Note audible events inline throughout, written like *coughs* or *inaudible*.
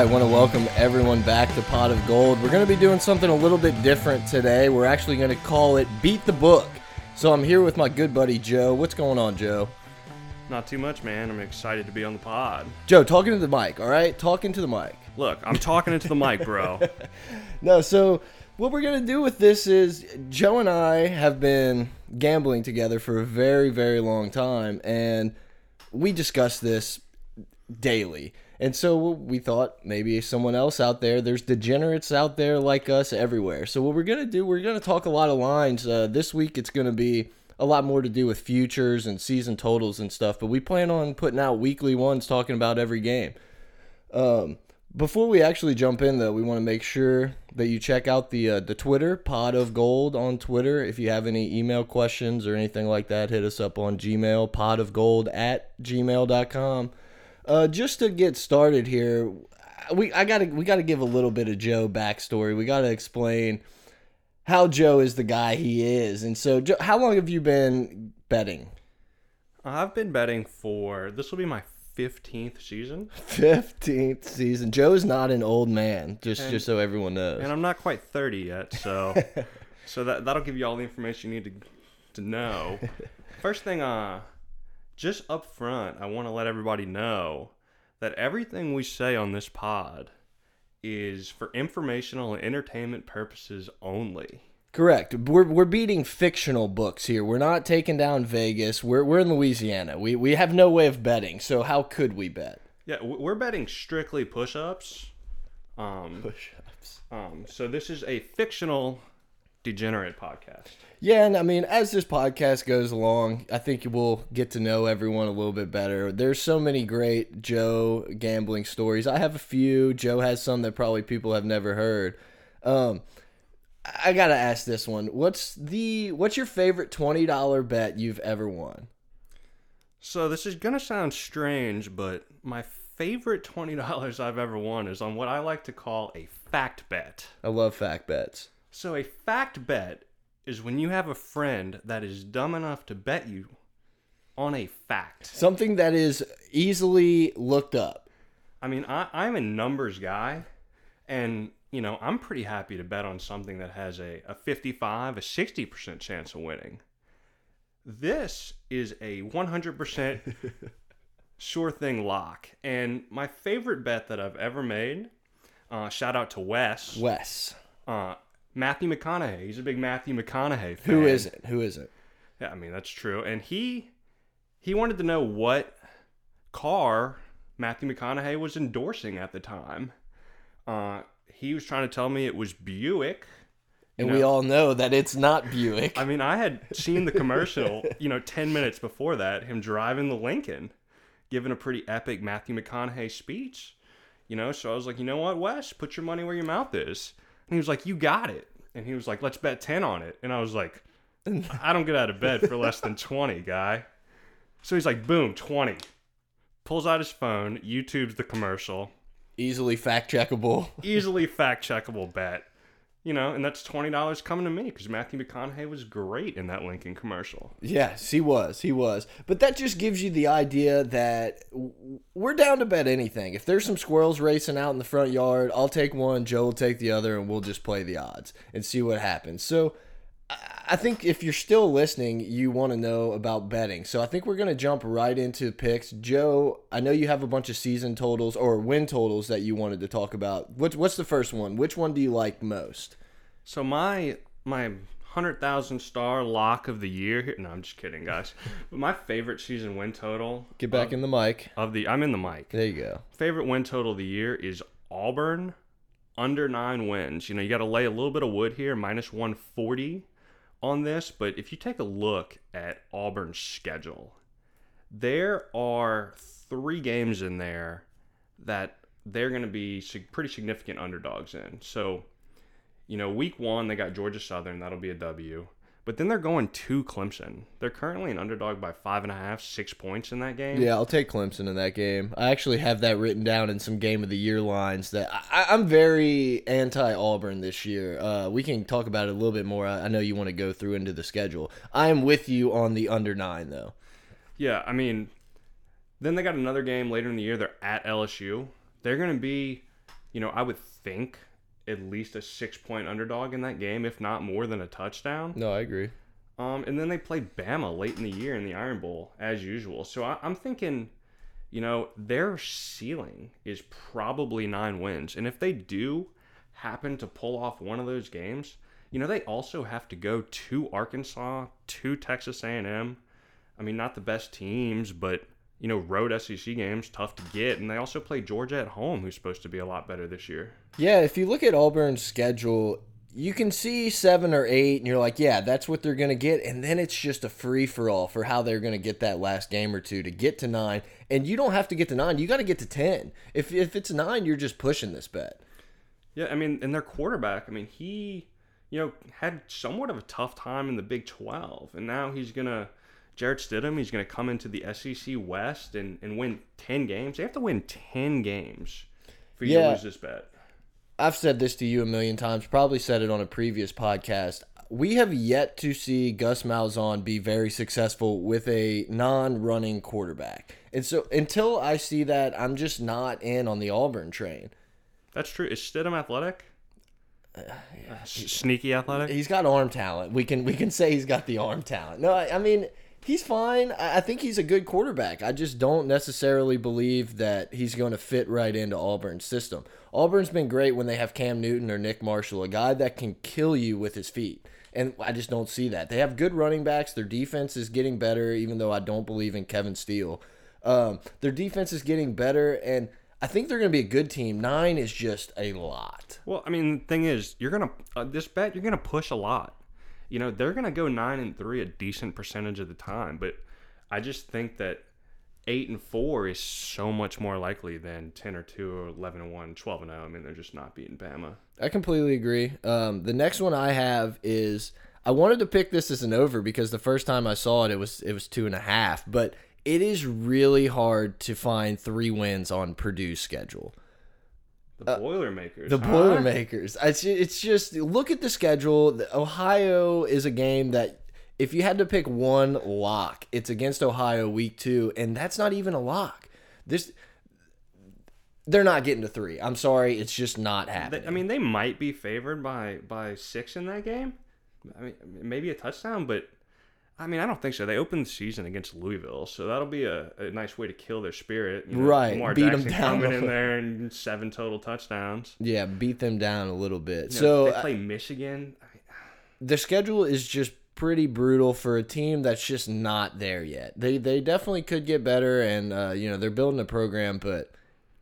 I want to welcome everyone back to Pot of Gold. We're going to be doing something a little bit different today. We're actually going to call it Beat the Book. So I'm here with my good buddy Joe. What's going on, Joe? Not too much, man. I'm excited to be on the pod. Joe, talking to the mic, all right? Talking to the mic. Look, I'm talking into the mic, bro. *laughs* No, so what we're going to do with this is Joe and I have been gambling together for a very, very long time, and we discuss this daily. And so we thought maybe someone else out there, there's degenerates out there like us everywhere. So what we're going to do, we're going to talk a lot of lines. Uh, this week it's going to be a lot more to do with futures and season totals and stuff, but we plan on putting out weekly ones talking about every game. Um, before we actually jump in, though, we want to make sure that you check out the uh, the Twitter Pod of Gold on Twitter. If you have any email questions or anything like that, hit us up on Gmail Pod of Gold at gmail.com. Uh, just to get started here, we I gotta we gotta give a little bit of Joe backstory. We gotta explain how Joe is the guy he is. And so, Joe, how long have you been betting? I've been betting for this will be my 15th season, Fifteenth season. *laughs* Joe's not an old man, just And- just so everyone knows. and I'm not quite 30 yet, so *laughs* so that that'll give you all the information you need to to know. *laughs* First thing, uh, just up front, I want to let everybody know that everything we say on this pod is for informational and entertainment purposes only. Correct. We're, we're beating fictional books here. We're not taking down Vegas. We're, we're in Louisiana. We, we have no way of betting, so how could we bet? Yeah, we're betting strictly push-ups. Um, Push-ups. Um, so this is a fictional degenerate podcast. Yeah, and I mean, as this podcast goes along, I think we'll get to know everyone a little bit better. There's so many great Joe gambling stories. I have a few. Joe has some that probably people have never heard. Um, I gotta ask this one. What's the what's your favorite twenty dollar bet you've ever won? So this is gonna sound strange, but my favorite twenty dollars I've ever won is on what I like to call a fact bet. I love fact bets. So a fact bet is when you have a friend that is dumb enough to bet you on a fact. Something that is easily looked up. I mean, I, I'm a numbers guy, and you know, I'm pretty happy to bet on something that has a, a 55, a 60% chance of winning. This is a 100% *laughs* sure thing lock. And my favorite bet that I've ever made, uh, shout out to Wes, Wes. uh, Matthew McConaughey. He's a big Matthew McConaughey fan. Who is it? Who is it? Yeah, I mean that's true. And he he wanted to know what car Matthew McConaughey was endorsing at the time. Uh, he was trying to tell me it was Buick. And You we all know that it's not Buick. I mean, I had seen the commercial, *laughs* you know, ten minutes before that, him driving the Lincoln, giving a pretty epic Matthew McConaughey speech. You know, so I was like, you know what, Wes, put your money where your mouth is. And he was like, you got it. And he was like, let's bet ten on it. And I was like, I don't get out of bed for less than twenty, guy. So he's like, boom, twenty. Pulls out his phone, YouTube's the commercial, Easily fact checkable. easily fact checkable bet. You know, and that's twenty dollars coming to me because Matthew McConaughey was great in that Lincoln commercial. Yes, he was. He was. But that just gives you the idea that we're down to bet anything. If there's some squirrels racing out in the front yard, I'll take one, Joe will take the other, and we'll just play the odds and see what happens. So I- think if you're still listening, you want to know about betting. So I think we're going to jump right into picks. Joe, I know you have a bunch of season totals or win totals that you wanted to talk about. What's what's the first one? Which one do you like most? So my my hundred thousand star lock of the year here. No, I'm just kidding, guys. but *laughs* my favorite season win total Get back of, in the mic. of the I'm in the mic. There you go. Favorite win total of the year is Auburn under nine wins. You know, you got to lay a little bit of wood here, minus one forty on this. But if you take a look at Auburn's schedule, there are three games in there that they're going to be pretty significant underdogs in. So, you know, week one, they got Georgia Southern. That'll be a W. But then they're going to Clemson. They're currently an underdog by five and a half, six points in that game. Yeah, I'll take Clemson in that game. I actually have that written down in some game of the year lines that I, I'm very anti Auburn this year. Uh, we can talk about it a little bit more. I, I know you want to go through into the schedule. I am with you on the under nine though. Yeah, I mean, then they got another game later in the year. They're at LSU. They're going to be you know, I would think at least a six point underdog in that game, if not more than a touchdown. No, I agree. Um, and then they play Bama late in the year in the Iron Bowl as usual. So I, I'm thinking, you know, their ceiling is probably nine wins, and if they do happen to pull off one of those games, you know, they also have to go to Arkansas, to Texas A&M. I mean, not the best teams, but you know, road SEC games tough to get, and they also play Georgia at home, who's supposed to be a lot better this year. Yeah, if you look at Auburn's schedule, you can see seven or eight, and you're like, yeah, that's what they're going to get. And then it's just a free for all for how they're going to get that last game or two to get to nine. And you don't have to get to nine, you got to get to 10. If, if it's nine, you're just pushing this bet. Yeah, I mean, and their quarterback, I mean, he, you know, had somewhat of a tough time in the Big 12, and now he's going to. Jarrett Stidham, he's going to come into the SEC West and, and win 10 games. They have to win 10 games for you Yeah. to lose this bet. I've said this to you a million times, probably said it on a previous podcast. We have yet to see Gus Malzahn be very successful with a non-running quarterback. And so until I see that, I'm just not in on the Auburn train. That's true. Is Stidham athletic? *sighs* S- Sneaky athletic? He's got arm talent. We can we can say he's got the arm talent. No, I, I mean he's fine. I, think he's a good quarterback. I just don't necessarily believe that he's going to fit right into Auburn's system. Auburn's been great when they have Cam Newton or Nick Marshall, a guy that can kill you with his feet. And I just don't see that. They have good running backs. Their defense is getting better, even though I don't believe in Kevin Steele. Um, their defense is getting better, and I think they're going to be a good team. Nine is just a lot. Well, I mean, the thing is, you're gonna uh, this bet you're gonna push a lot. You know, they're gonna go nine and three a decent percentage of the time, but I just think that eight and four is so much more likely than ten or two or eleven and one, 12 and zero. I mean, they're just not beating Bama. I completely agree. Um, the next one I have is I wanted to pick this as an over because the first time I saw it, it was it was two and a half. But it is really hard to find three wins on Purdue's schedule. The Boilermakers. Uh, The huh? Boilermakers. It's it's just look at the schedule. The- Ohio is a game that if you had to pick one lock, it's against Ohio week two, and that's not even a lock. This they're not getting to three. I'm sorry, it's just not happening. I mean, they might be favored by by six in that game. I mean, maybe a touchdown, but I mean, I don't think so. They opened the season against Louisville, so that'll be a, a nice way to kill their spirit. You know, Right, Lamar beat Jackson down coming in there and seven total touchdowns. Yeah, beat them down a little bit. You know, so they uh, play Michigan. I mean, the schedule is just pretty brutal for a team that's just not there yet. They they definitely could get better, and uh, you know they're building a program, but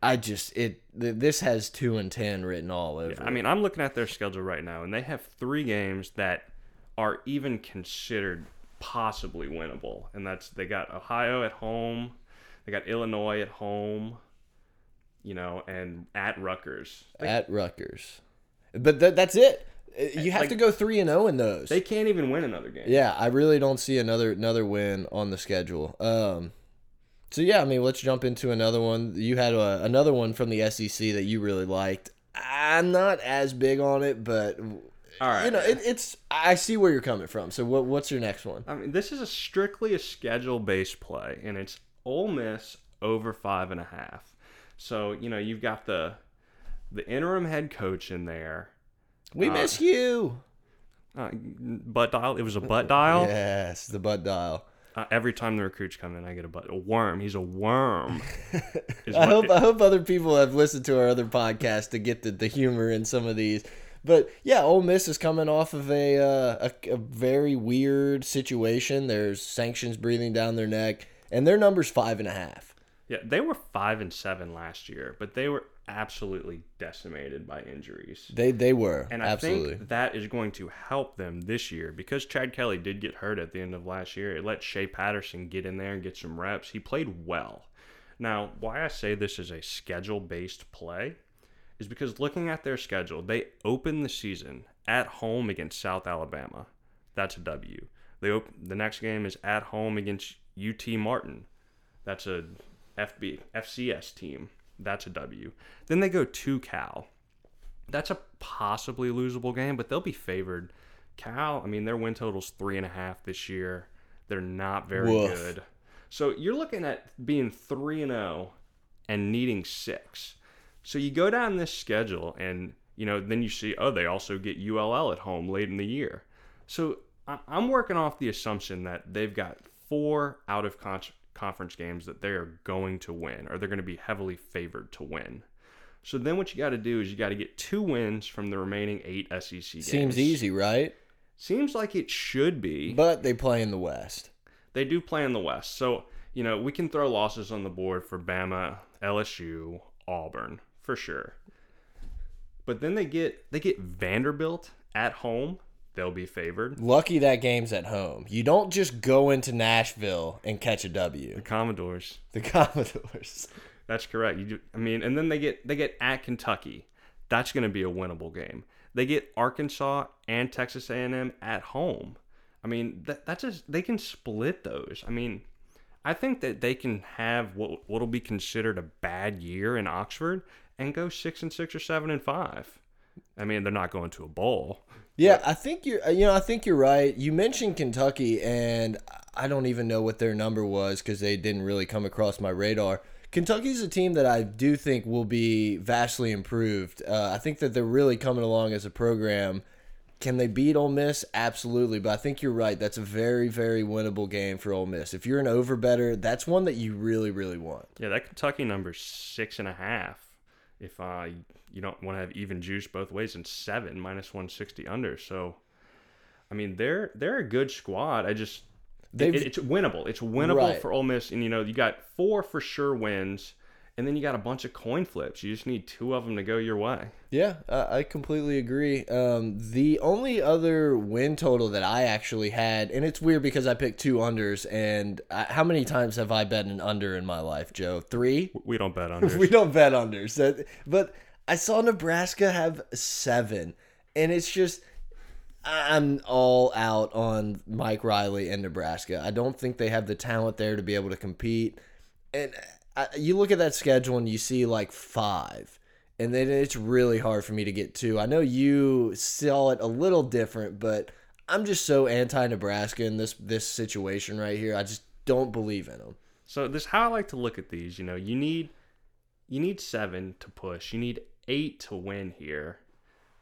I just it th this has two and ten written all over. I mean, I'm looking at their schedule right now, and they have three games that are even considered possibly winnable, and that's they got Ohio at home, they got Illinois at home, you know, and at Rutgers. it at Rutgers, but th that's it. Uh, You have Like- to go three and zero in those. They can't even win another game. yeah, I really don't see another another win on the schedule. Um, so yeah, I mean, let's jump into another one. You had a, another one from the SEC that you really liked. I'm not as big on it, but All right. you know, it, it's I see where you're coming from. So what what's your next one? I mean, this is a strictly a schedule-based play, and it's Ole Miss over five and a half. So you know you've got the the interim head coach in there. We Uh, miss you. Uh, butt dial. It was a butt dial. Yes, the butt dial. Uh, every time the recruits come in, I get a butt. A worm. He's a worm. *laughs* I what- hope I hope other people have listened to our other podcast to get the, the humor in some of these. But yeah, Ole Miss is coming off of a, uh, a a very weird situation. There's sanctions breathing down their neck, and their number's five and a half. yeah, they were five and seven last year, but they were absolutely decimated by injuries. They they were And I absolutely. think that is going to help them this year because Chad Kelly did get hurt at the end of last year. It let Shea Patterson get in there and get some reps. He played well. Now, why I say this is a schedule based play is because looking at their schedule, they open the season at home against South Alabama. That's a W. They op- the next game is at home against UT Martin. That's a FB FCS team. That's a W. Then they go to Cal that's a possibly losable game, but they'll be favored. Cal, I mean, their win total's three and a half this year. They're not very Woof. good. So you're looking at being three and zero and needing six. So you go down this schedule, and you know then you see oh they also get ULL at home late in the year. So I- I'm working off the assumption that they've got four out of con- conference games that they are going to win, or they're going to be heavily favored to win. So then what you got to do is you got to get two wins from the remaining eight SEC games. Seems easy, right? Seems like it should be. But they play in the West. They do play in the West. So, you know, we can throw losses on the board for Bama, LSU, Auburn, for sure. But then they get they get Vanderbilt at home. They'll be favored. Lucky that game's at home. You don't just go into Nashville and catch a W. The Commodores. The *laughs* Commodores. That's correct. You do, I mean, and then they get they get at Kentucky. That's going to be a winnable game. They get Arkansas and Texas A&M at home. I mean, that that's just they can split those. I mean, I think that they can have what what'll be considered a bad year in Oxford and go six and six or seven and five. I mean, they're not going to a bowl. Yeah, I think you're. You know, I think you're right. You mentioned Kentucky, and I don't even know what their number was because they didn't really come across my radar. Kentucky's a team that I do think will be vastly improved. Uh, I think that they're really coming along as a program. Can they beat Ole Miss? Absolutely, but I think you're right. That's a very, very winnable game for Ole Miss. If you're an over better, that's one that you really, really want. Yeah, that Kentucky number six and a half. If uh, you don't want to have even juice both ways, and seven minus one sixty under. So, I mean, they're they're a good squad. I just it, it's winnable. It's winnable Right. for Ole Miss, and you know you got four for sure wins, and then you got a bunch of coin flips. You just need two of them to go your way. Yeah, I I completely agree. Um, the only other win total that I actually had, and it's weird because I picked two unders, and I, how many times have I bet an under in my life, Joe? Three? We don't bet *laughs* unders. we don't bet unders. That- But I saw Nebraska have seven, and it's just I'm all out on Mike Riley and Nebraska. I don't think they have the talent there to be able to compete. And you look at that schedule and you see like five, and then it's really hard for me to get two. I know you saw it a little different, but I'm just so anti Nebraska in this this situation right here. I just don't believe in them. So this how I like to look at these. You know, you need you need seven to push. You need eight to win here,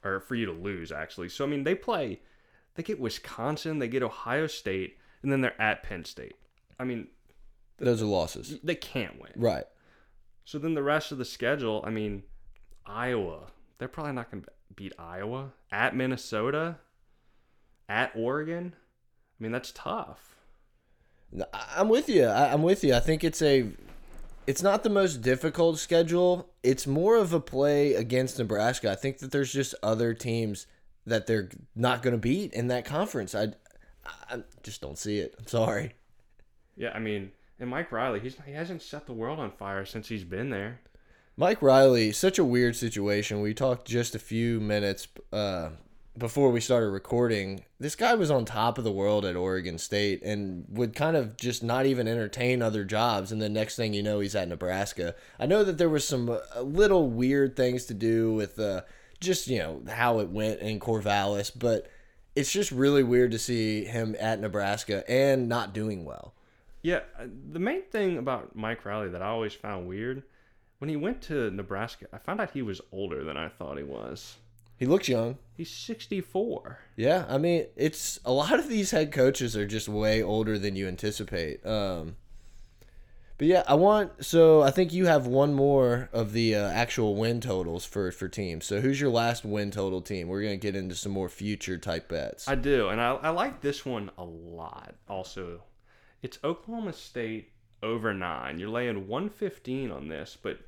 or for you to lose actually. So I mean, they play. They get Wisconsin, they get Ohio State, and then they're at Penn State. I mean, Those are losses, they can't win. right? So then the rest of the schedule, I mean, Iowa, they're probably not going to beat Iowa. At Minnesota, at Oregon. I mean, that's tough. I'm with you. I'm with you. I think it's a, it's not the most difficult schedule. It's more of a play against Nebraska. I think that there's just other teams that they're not going to beat in that conference. I, I just don't see it. I'm sorry. Yeah, I mean, and Mike Riley, he's he hasn't set the world on fire since he's been there. Mike Riley, such a weird situation. We talked just a few minutes uh, before we started recording. This guy was on top of the world at Oregon State and would kind of just not even entertain other jobs. And the next thing you know, he's at Nebraska. I know that there was some uh, little weird things to do with uh, just you know how it went in Corvallis, but it's just really weird to see him at Nebraska and not doing well. Yeah, uh, the main thing about Mike Riley that I always found weird, when he went to Nebraska, I found out he was older than I thought he was. He looks young. He's 64. Yeah, I mean, it's a lot of these head coaches are just way older than you anticipate. Um, but yeah, I want so I think you have one more of the uh, actual win totals for for teams. So who's your last win total team? We're gonna get into some more future type bets. I do, and I, I like this one a lot. Also, it's Oklahoma State over nine. You're laying 115 on this, but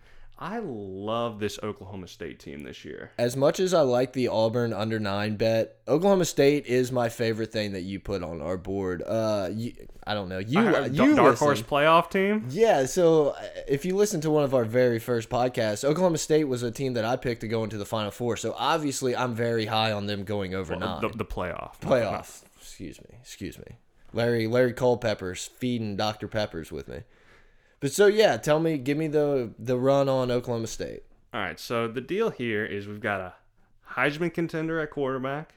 I love this Oklahoma State team this year. as much as I like the Auburn under nine bet, Oklahoma State is my favorite thing that you put on our board. Uh, you, I don't know you I- you dark listen. horse playoff team. Yeah, so uh, if you listen to one of our very first podcasts, Oklahoma State was a team that I picked to go into the Final Four. So obviously, I'm very high on them going over nine. The, the playoff. Playoff. Excuse me. Excuse me. Larry Larry Culpepper's feeding Dr. Peppers with me. But so yeah, tell me, give me the the run on Oklahoma State. All right, so the deal here is we've got a Heisman contender at quarterback.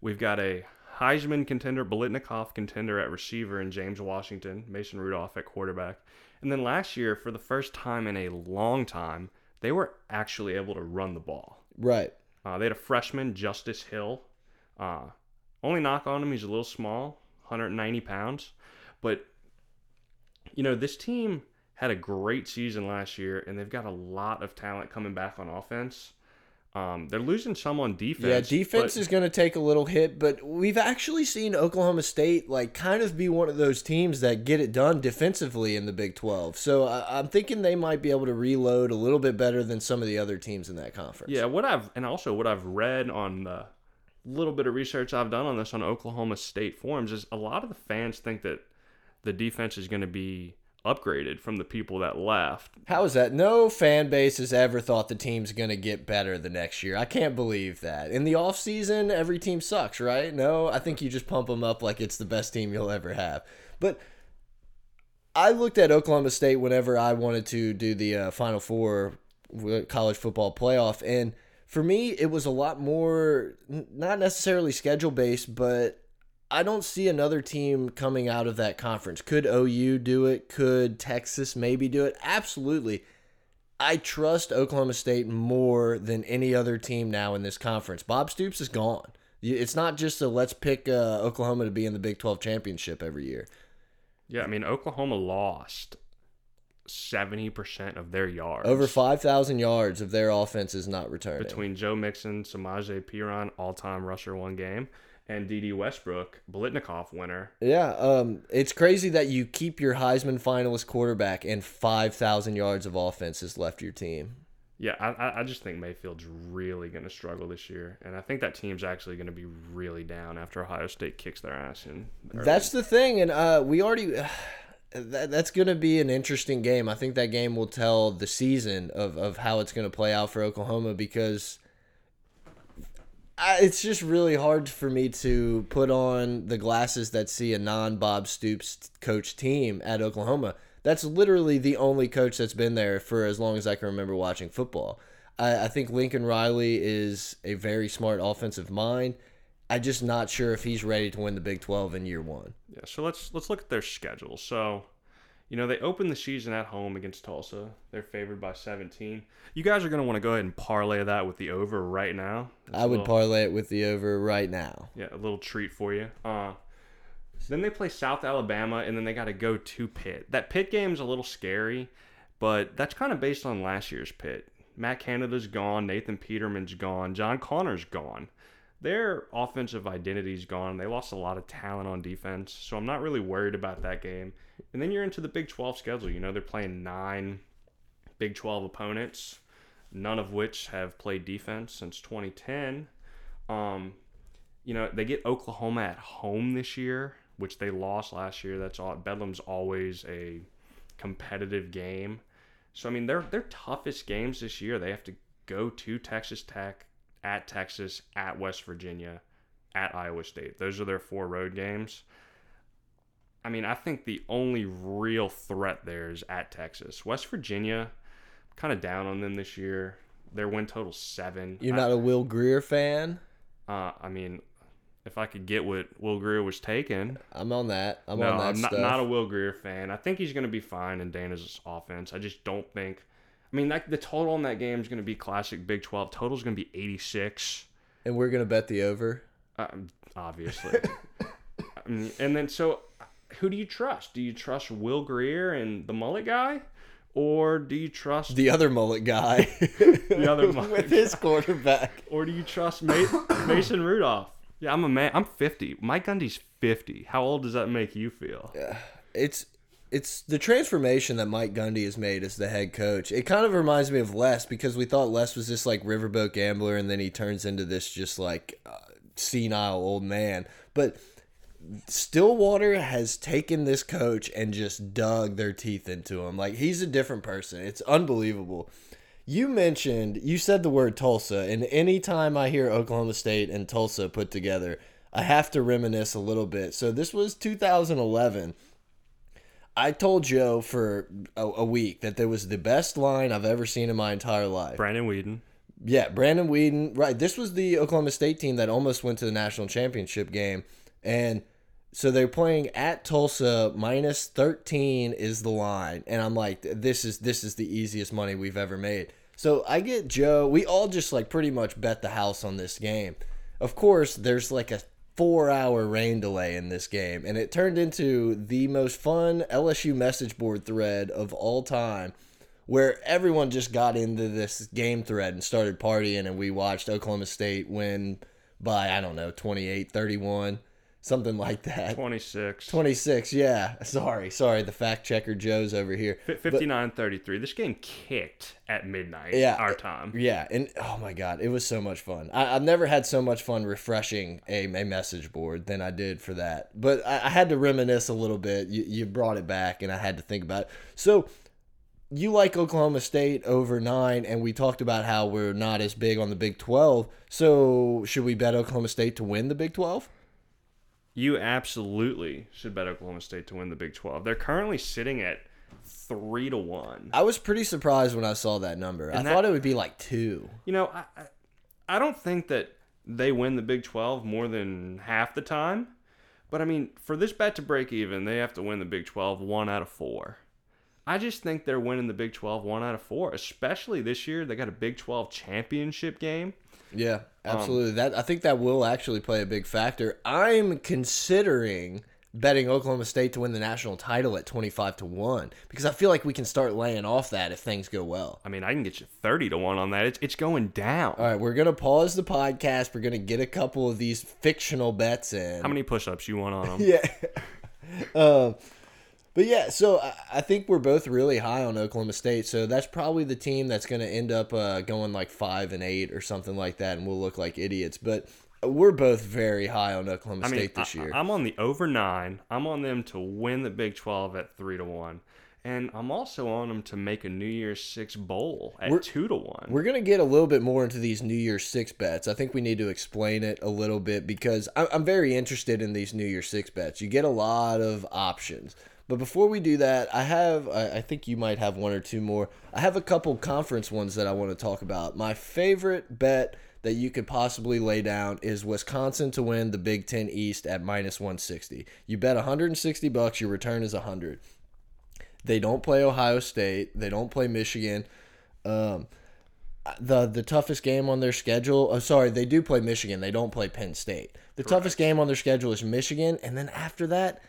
We've got a Heisman contender, Biletnikoff contender at receiver, and James Washington, Mason Rudolph at quarterback. And then last year, for the first time in a long time, they were actually able to run the ball. Right. Uh, they had a freshman, Justice Hill. Uh, only knock on him, he's a little small, 190 pounds. But, you know, this team had a great season last year, and they've got a lot of talent coming back on offense. Um, they're losing some on defense. Yeah, defense but- is going to take a little hit, but we've actually seen Oklahoma State like kind of be one of those teams that get it done defensively in the Big 12. So I, I'm thinking they might be able to reload a little bit better than some of the other teams in that conference. Yeah, what I've and also what I've read on the little bit of research I've done on this on Oklahoma State forums is a lot of the fans think that the defense is going to be upgraded from the people that left. How is that? No fan base has ever thought the team's going to get better the next year. I can't believe that. In the offseason, every team sucks, right? No, I think you just pump them up like it's the best team you'll ever have. But I looked at Oklahoma State whenever I wanted to do the uh, Final Four college football playoff, and for me, it was a lot more, not necessarily schedule based, but I don't see another team coming out of that conference. Could OU do it? Could Texas maybe do it? Absolutely. I trust Oklahoma State more than any other team now in this conference. Bob Stoops is gone. It's not just a let's pick uh, Oklahoma to be in the Big 12 championship every year. Yeah, I mean Oklahoma lost seventy percent of their yards Over 5,000 yards of their offense is not returning. between Joe Mixon, Samaje Perine, all-time rusher one game, and Dede Westbrook, Biletnikoff winner. Yeah, um, it's crazy that you keep your Heisman finalist quarterback and 5,000 yards of offense has left your team. Yeah, I, I- I just think Mayfield's really going to struggle this year, and I think that team's actually going to be really down after Ohio State kicks their ass in. That's the thing, and uh, we already. *sighs* That, that's going to be an interesting game. I think that game will tell the season of, of how it's going to play out for Oklahoma because I, it's just really hard for me to put on the glasses that see a non Bob Stoops coach team at Oklahoma. That's literally the only coach that's been there for as long as I can remember watching football. I, I think Lincoln Riley is a very smart offensive mind. I'm just not sure if he's ready to win the Big 12 in year one. Yeah, so let's let's look at their schedule. So, you know, they open the season at home against Tulsa. They're favored by 17. You guys are going to want to go ahead and parlay that with the over right now. It's I would little- parlay it with the over right now. Yeah, a little treat for you. Uh, then they play South Alabama, and then they got to go to Pitt. That Pitt game's a little scary, but that's kind of based on last year's Pitt. Matt Canada's gone, Nathan Peterman's gone, John Connor's gone. Their offensive identity's gone. They lost a lot of talent on defense, so I'm not really worried about that game. And then you're into the Big 12 schedule. You know, they're playing nine Big 12 opponents, none of which have played defense since 2010. Um, you know, they get Oklahoma at home this year, which they lost last year. That's all. Bedlam's always a competitive game. So I mean, their their toughest games this year, they have to go to Texas Tech, at Texas, at West Virginia, at Iowa State. Those are their four road games. I mean, I think the only real threat there is at Texas. West Virginia, kind of down on them this year. Their win total seven. You're not a Will Grier fan? uh, I mean, if I could get what Will Grier was taking, I'm on that. I'm no, on that I'm not, not a Will Grier fan. I think he's going to be fine in Dana's offense. I just don't think. I mean, that, the total in that game is going to be classic Big 12. Total is going to be 86, and we're gonna bet the over. um, obviously. *laughs* I mean, and then, so who do you trust? Do you trust Will Grier and the mullet guy? Or do you trust The other mullet guy. *laughs* the other *laughs* mullet with his quarterback. or do you trust Ma- *coughs* Mason Rudolph? Yeah, I'm a man. I'm 50. Mike Gundy's 50. How old does that make you feel? Yeah, It's it's the transformation that Mike Gundy has made as the head coach. It kind of reminds me of Les because we thought Les was this like riverboat gambler, and then he turns into this just like uh, senile old man. But Stillwater has taken this coach and just dug their teeth into him. Like he's a different person. It's unbelievable. You mentioned you said the word Tulsa, and anytime I hear Oklahoma State and Tulsa put together, I have to reminisce a little bit. So this was 2011. I told Joe for a, a week that there was the best line I've ever seen in my entire life. Brandon Weeden. Yeah, Brandon Weeden. Right. This was the Oklahoma State team that almost went to the national championship game. And so they're playing at Tulsa minus 13 is the line. And I'm like, this is this is the easiest money we've ever made. So I get Joe. We all just like pretty much bet the house on this game. Of course, there's like a four hour rain delay in this game, and it turned into the most fun LSU message board thread of all time, where everyone just got into this game thread and started partying, and we watched Oklahoma State win by, I don't know, 28 31, something like that. 26. 26, yeah. Sorry, sorry. The fact checker Joe's over here. 59 33. This game kicked at midnight, Yeah. our time. Yeah, and oh my god, it was so much fun. I, I've never had so much fun refreshing a, a message board than I did for that. But I, I had to reminisce a little bit. You, you brought it back, and I had to think about it. So you like Oklahoma State over nine, and we talked about how we're not as big on the Big Twelve. So should we bet Oklahoma State to win the Big Twelve? You absolutely should bet Oklahoma State to win the Big 12. They're currently sitting at 3 to 1. I was pretty surprised when I saw that number. I that- thought it would be like two. You know, I, I, I don't think that they win the Big 12 more than half the time. But I mean, for this bet to break even, they have to win the Big 12 one out of four. I just think they're winning the Big 12 one out of four, especially this year. They got a Big 12 championship game. Yeah, absolutely. that I think that will actually play a big factor. I'm considering betting Oklahoma State to win the national title at 25 to 1 because I feel like we can start laying off that if things go well. I mean, I can get you 30 to 1 on that. It's, it's going down. All right, we're going to pause the podcast. We're going to get a couple of these fictional bets in. How many push ups you want on them? *laughs* yeah. um, but yeah, so I, I think we're both really high on Oklahoma State. So that's probably the team that's going to end up uh, going like five and eight or something like that, and we'll look like idiots. But we're both very high on Oklahoma I mean, State this I, year. I'm on the over nine. I'm on them to win the Big 12 at 3 to 1. And I'm also on them to make a New Year's Six bowl at We're- 2 to 1. We're going to get a little bit more into these New Year's Six bets. I think we need to explain it a little bit because I- I'm very interested in these New Year's Six bets. You get a lot of options. But before we do that, I have, I I think you might have one or two more. I have a couple conference ones that I want to talk about. My favorite bet that you could possibly lay down is Wisconsin to win the Big Ten East at minus 160. You bet 160 bucks, your return is 100. They don't play Ohio State. They don't play Michigan. Um, the the toughest game on their schedule. Oh, sorry, they do play Michigan. They don't play Penn State. The toughest game on their schedule is Michigan, and then after that,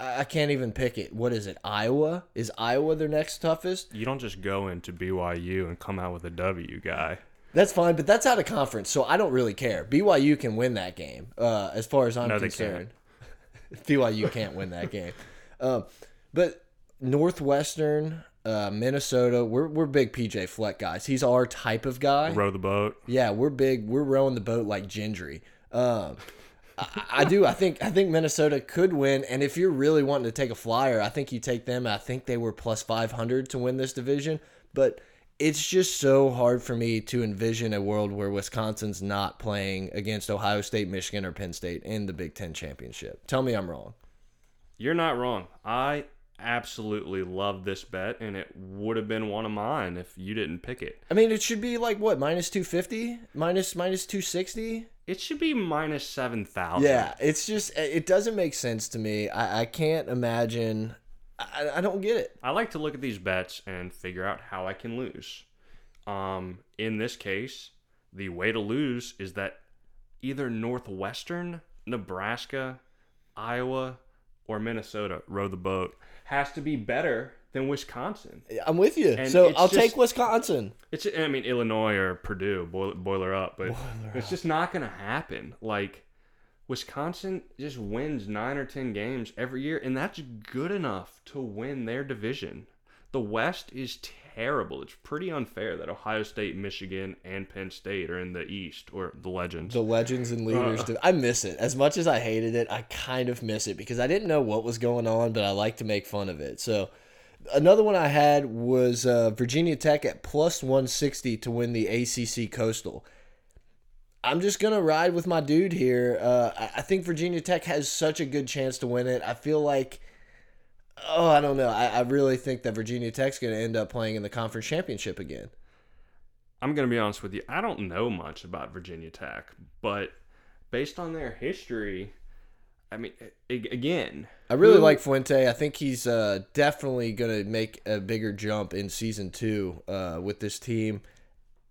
I, can't even pick it. What is it? Iowa is Iowa their next toughest? you don't just go into BYU and come out with a W, guy. That's fine, but that's out of conference, so I don't really care. BYU can win that game, uh, as far as I'm No, they concerned. *laughs* BYU can't win that game. Um, but Northwestern, uh, Minnesota, we're we're big PJ Fleck guys. He's our type of guy. Row the boat. Yeah, we're big. We're rowing the boat like Gendry. Um, I, I do. I think. I think Minnesota could win. And if you're really wanting to take a flyer, I think you take them. I think they were plus five hundred to win this division. But it's just so hard for me to envision a world where Wisconsin's not playing against Ohio State, Michigan, or Penn State in the Big Ten championship. Tell me I'm wrong. You're not wrong. I absolutely love this bet, and it would have been one of mine if you didn't pick it. I mean, it should be like what minus two fifty, minus minus two sixty. It should be minus 7,000. Yeah, it's just it doesn't make sense to me. I, I can't imagine. I, I don't get it. I like to look at these bets and figure out how I can lose. Um, in this case, the way to lose is that either Northwestern, Nebraska, Iowa, or Minnesota row the boat has to be better than Wisconsin. I'm with you. And so I'll just- take Wisconsin. It's I mean Illinois or Purdue boiler, boiler up, but it's just not going to happen. Like Wisconsin just wins 9 or 10 games every year and that's good enough to win their division. The West is terrible. It's pretty unfair that Ohio State, Michigan, and Penn State are in the East or the Legends. The legends and leaders. Uh. do- I miss it as much as I hated it. I kind of miss it because I didn't know what was going on, but I like to make fun of it. So another one I had was uh, Virginia Tech at plus 160 to win the ACC Coastal. I'm just gonna ride with my dude here. Uh, I, think Virginia Tech has such a good chance to win it. I feel like, oh, I don't know. I, I really think that Virginia Tech's gonna end up playing in the conference championship again. I'm going to be honest with you. I don't know much about Virginia Tech, but based on their history, I mean, again, I really who- like Fuente. I think he's uh, definitely going to make a bigger jump in season two uh, with this team.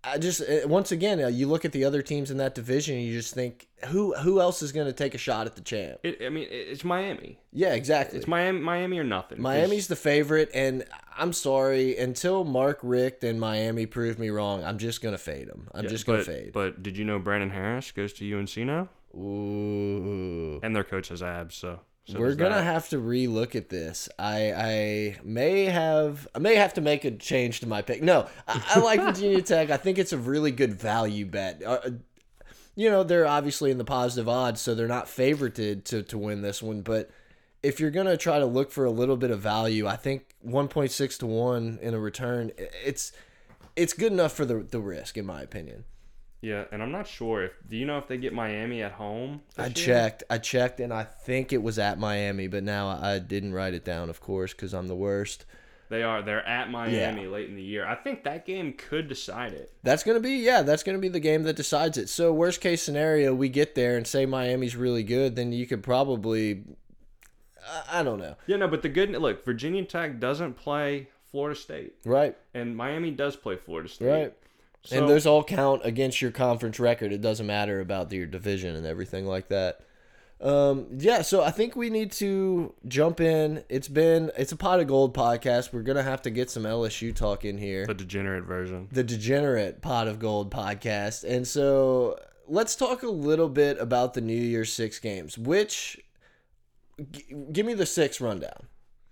I just uh, once again, uh, you look at the other teams in that division, and you just think who who else is going to take a shot at the champ? It, I mean, it's Miami. Yeah, exactly. It's Miami, Miami or nothing. Miami's the favorite, and I'm sorry until Mark Richt and Miami prove me wrong. I'm just gonna fade them. I'm just gonna fade. But did you know Brandon Harris goes to UNC now, Ooh. and their coach has abs, so, so We're gonna that. have to relook at this. I I may have I may have to make a change to my pick. No, I, I like *laughs* Virginia Tech. I think it's a really good value bet. Uh, you know, they're obviously in the positive odds, so they're not favorited to to win this one. But if you're gonna try to look for a little bit of value, I think 1.6 to one in a return, it's it's good enough for the the risk, in my opinion. Yeah, and I'm not sure if. Do you know if they get Miami at home? I year? checked. I checked, and I think it was at Miami, but now I didn't write it down, of course, because I'm the worst. They are. They're at Miami late in the year. I think that game could decide it. That's gonna be yeah, that's gonna be the game that decides it. So worst case scenario, we get there and say Miami's really good, then you could probably, I, I don't know, Yeah, no, but the good look, Virginia Tech doesn't play Florida State, right, and Miami does play Florida State. right. So, and those all count against your conference record. It doesn't matter about your division and everything like that. Um, yeah, so I think we need to jump in. It's been it's a pot of gold podcast. We're gonna have to get some LSU talk in here. the degenerate version. the degenerate pot of gold podcast and so let's talk a little bit about the new year's six games which g- give me the six rundown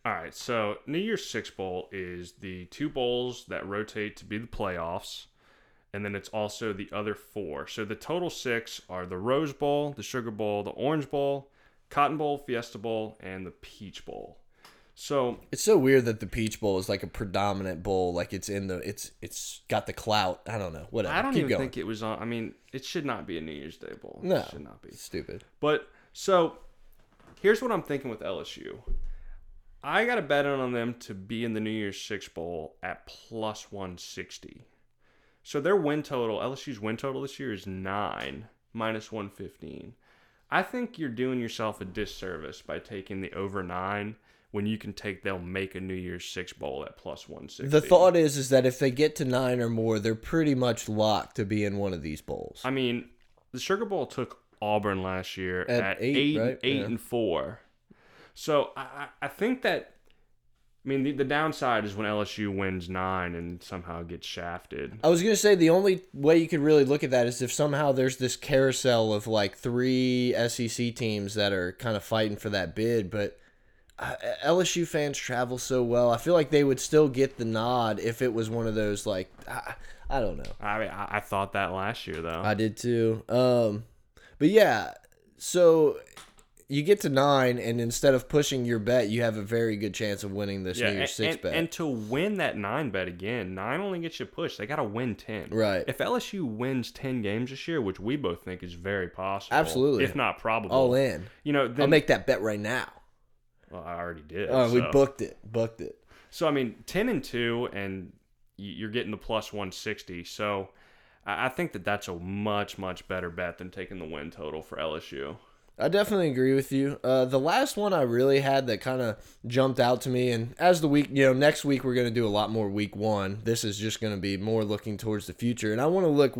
All right, so New Year's Six Bowl is the two bowls that rotate to be the playoffs, and then it's also the other four. So the total six are the Rose Bowl, the Sugar Bowl, the Orange Bowl, Cotton Bowl, Fiesta Bowl, and the Peach Bowl. So it's so weird that the peach bowl is like a predominant bowl like it's in the it's it's got the clout i don't know whatever I don't keep even going think it was on. I mean, it should not be a New Year's Day Bowl. no it should not be. stupid But so here's what I'm thinking with LSU. I got a bet on them to be in the New Year's Six Bowl at plus 160. So their win total, LSU's win total this year is nine minus 115. I think you're doing yourself a disservice by taking the over nine when you can take they'll make a New Year's Six Bowl at plus 160. the thought is is that if they get to nine or more they're pretty much locked to be in one of these bowls I mean, the Sugar Bowl took Auburn last year At at, eight, eight, right? eight Yeah. and four. So I, I I think that. I mean, the, the downside is when LSU wins nine and somehow gets shafted. I was gonna say the only way you could really look at that is if somehow there's this carousel of like three SEC teams that are kind of fighting for that bid, but uh, LSU fans travel so well. I feel like they would still get the nod if it was one of those like I, I don't know. I mean, I, I thought that last year though. I did too. Um, but yeah, so you get to nine, and instead of pushing your bet, you have a very good chance of winning this yeah, New Year's and, Six bet. and to win that nine bet again, nine only gets you pushed. They got to win ten. Right. If LSU wins ten games this year, which we both think is very possible, Absolutely. if not probable, All in. You know, then I'll make that bet right now. well, I already did. Oh, we booked it. Booked it. So I mean, ten and two, and you're getting the plus one sixty. So I I think that that's a much much better bet than taking the win total for LSU. I definitely agree with you. Uh, the last one I really had that kind of jumped out to me, and as the week, you know, next week we're going to do a lot more week one. This is just going to be more looking towards the future, and I want to look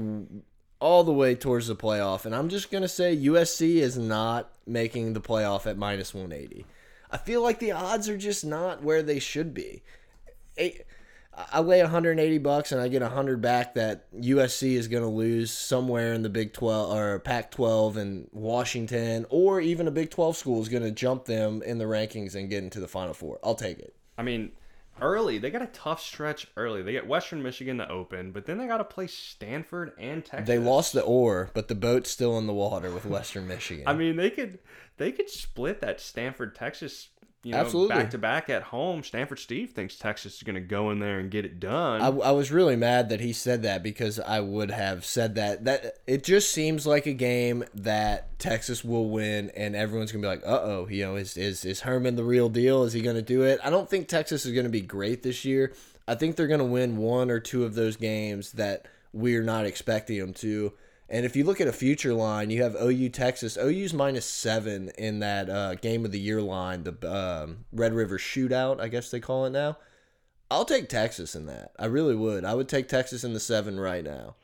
all the way towards the playoff. And I'm just going to say USC is not making the playoff at minus 180. I feel like the odds are just not where they should be. I lay 180 bucks and I get 100 back that USC is going to lose somewhere in the Big 12 or Pac 12 and Washington or even a Big 12 school is going to jump them in the rankings and get into the Final Four. I'll take it. I mean, early they got a tough stretch early. They get Western Michigan to open, but then they got to play Stanford and Texas. They lost the oar, but the boat's still in the water with Western *laughs* Michigan. I mean, they could they could split that Stanford Texas. You know, Absolutely. back to back at home. Stanford Steve thinks Texas is going to go in there and get it done. I, I was really mad that he said that because I would have said that. That it just seems like a game that Texas will win, and everyone's gonna be like, "Uh oh, you know, is is is Herman the real deal? Is he gonna do it?" I don't think Texas is gonna be great this year. I think they're gonna win one or two of those games that we're not expecting them to, And if you look at a future line, you have OU Texas. OU's minus seven in that uh, game of the year line, the um, Red River Shootout, I guess they call it now. I'll take Texas in that. I really would. I would take Texas in the seven right now.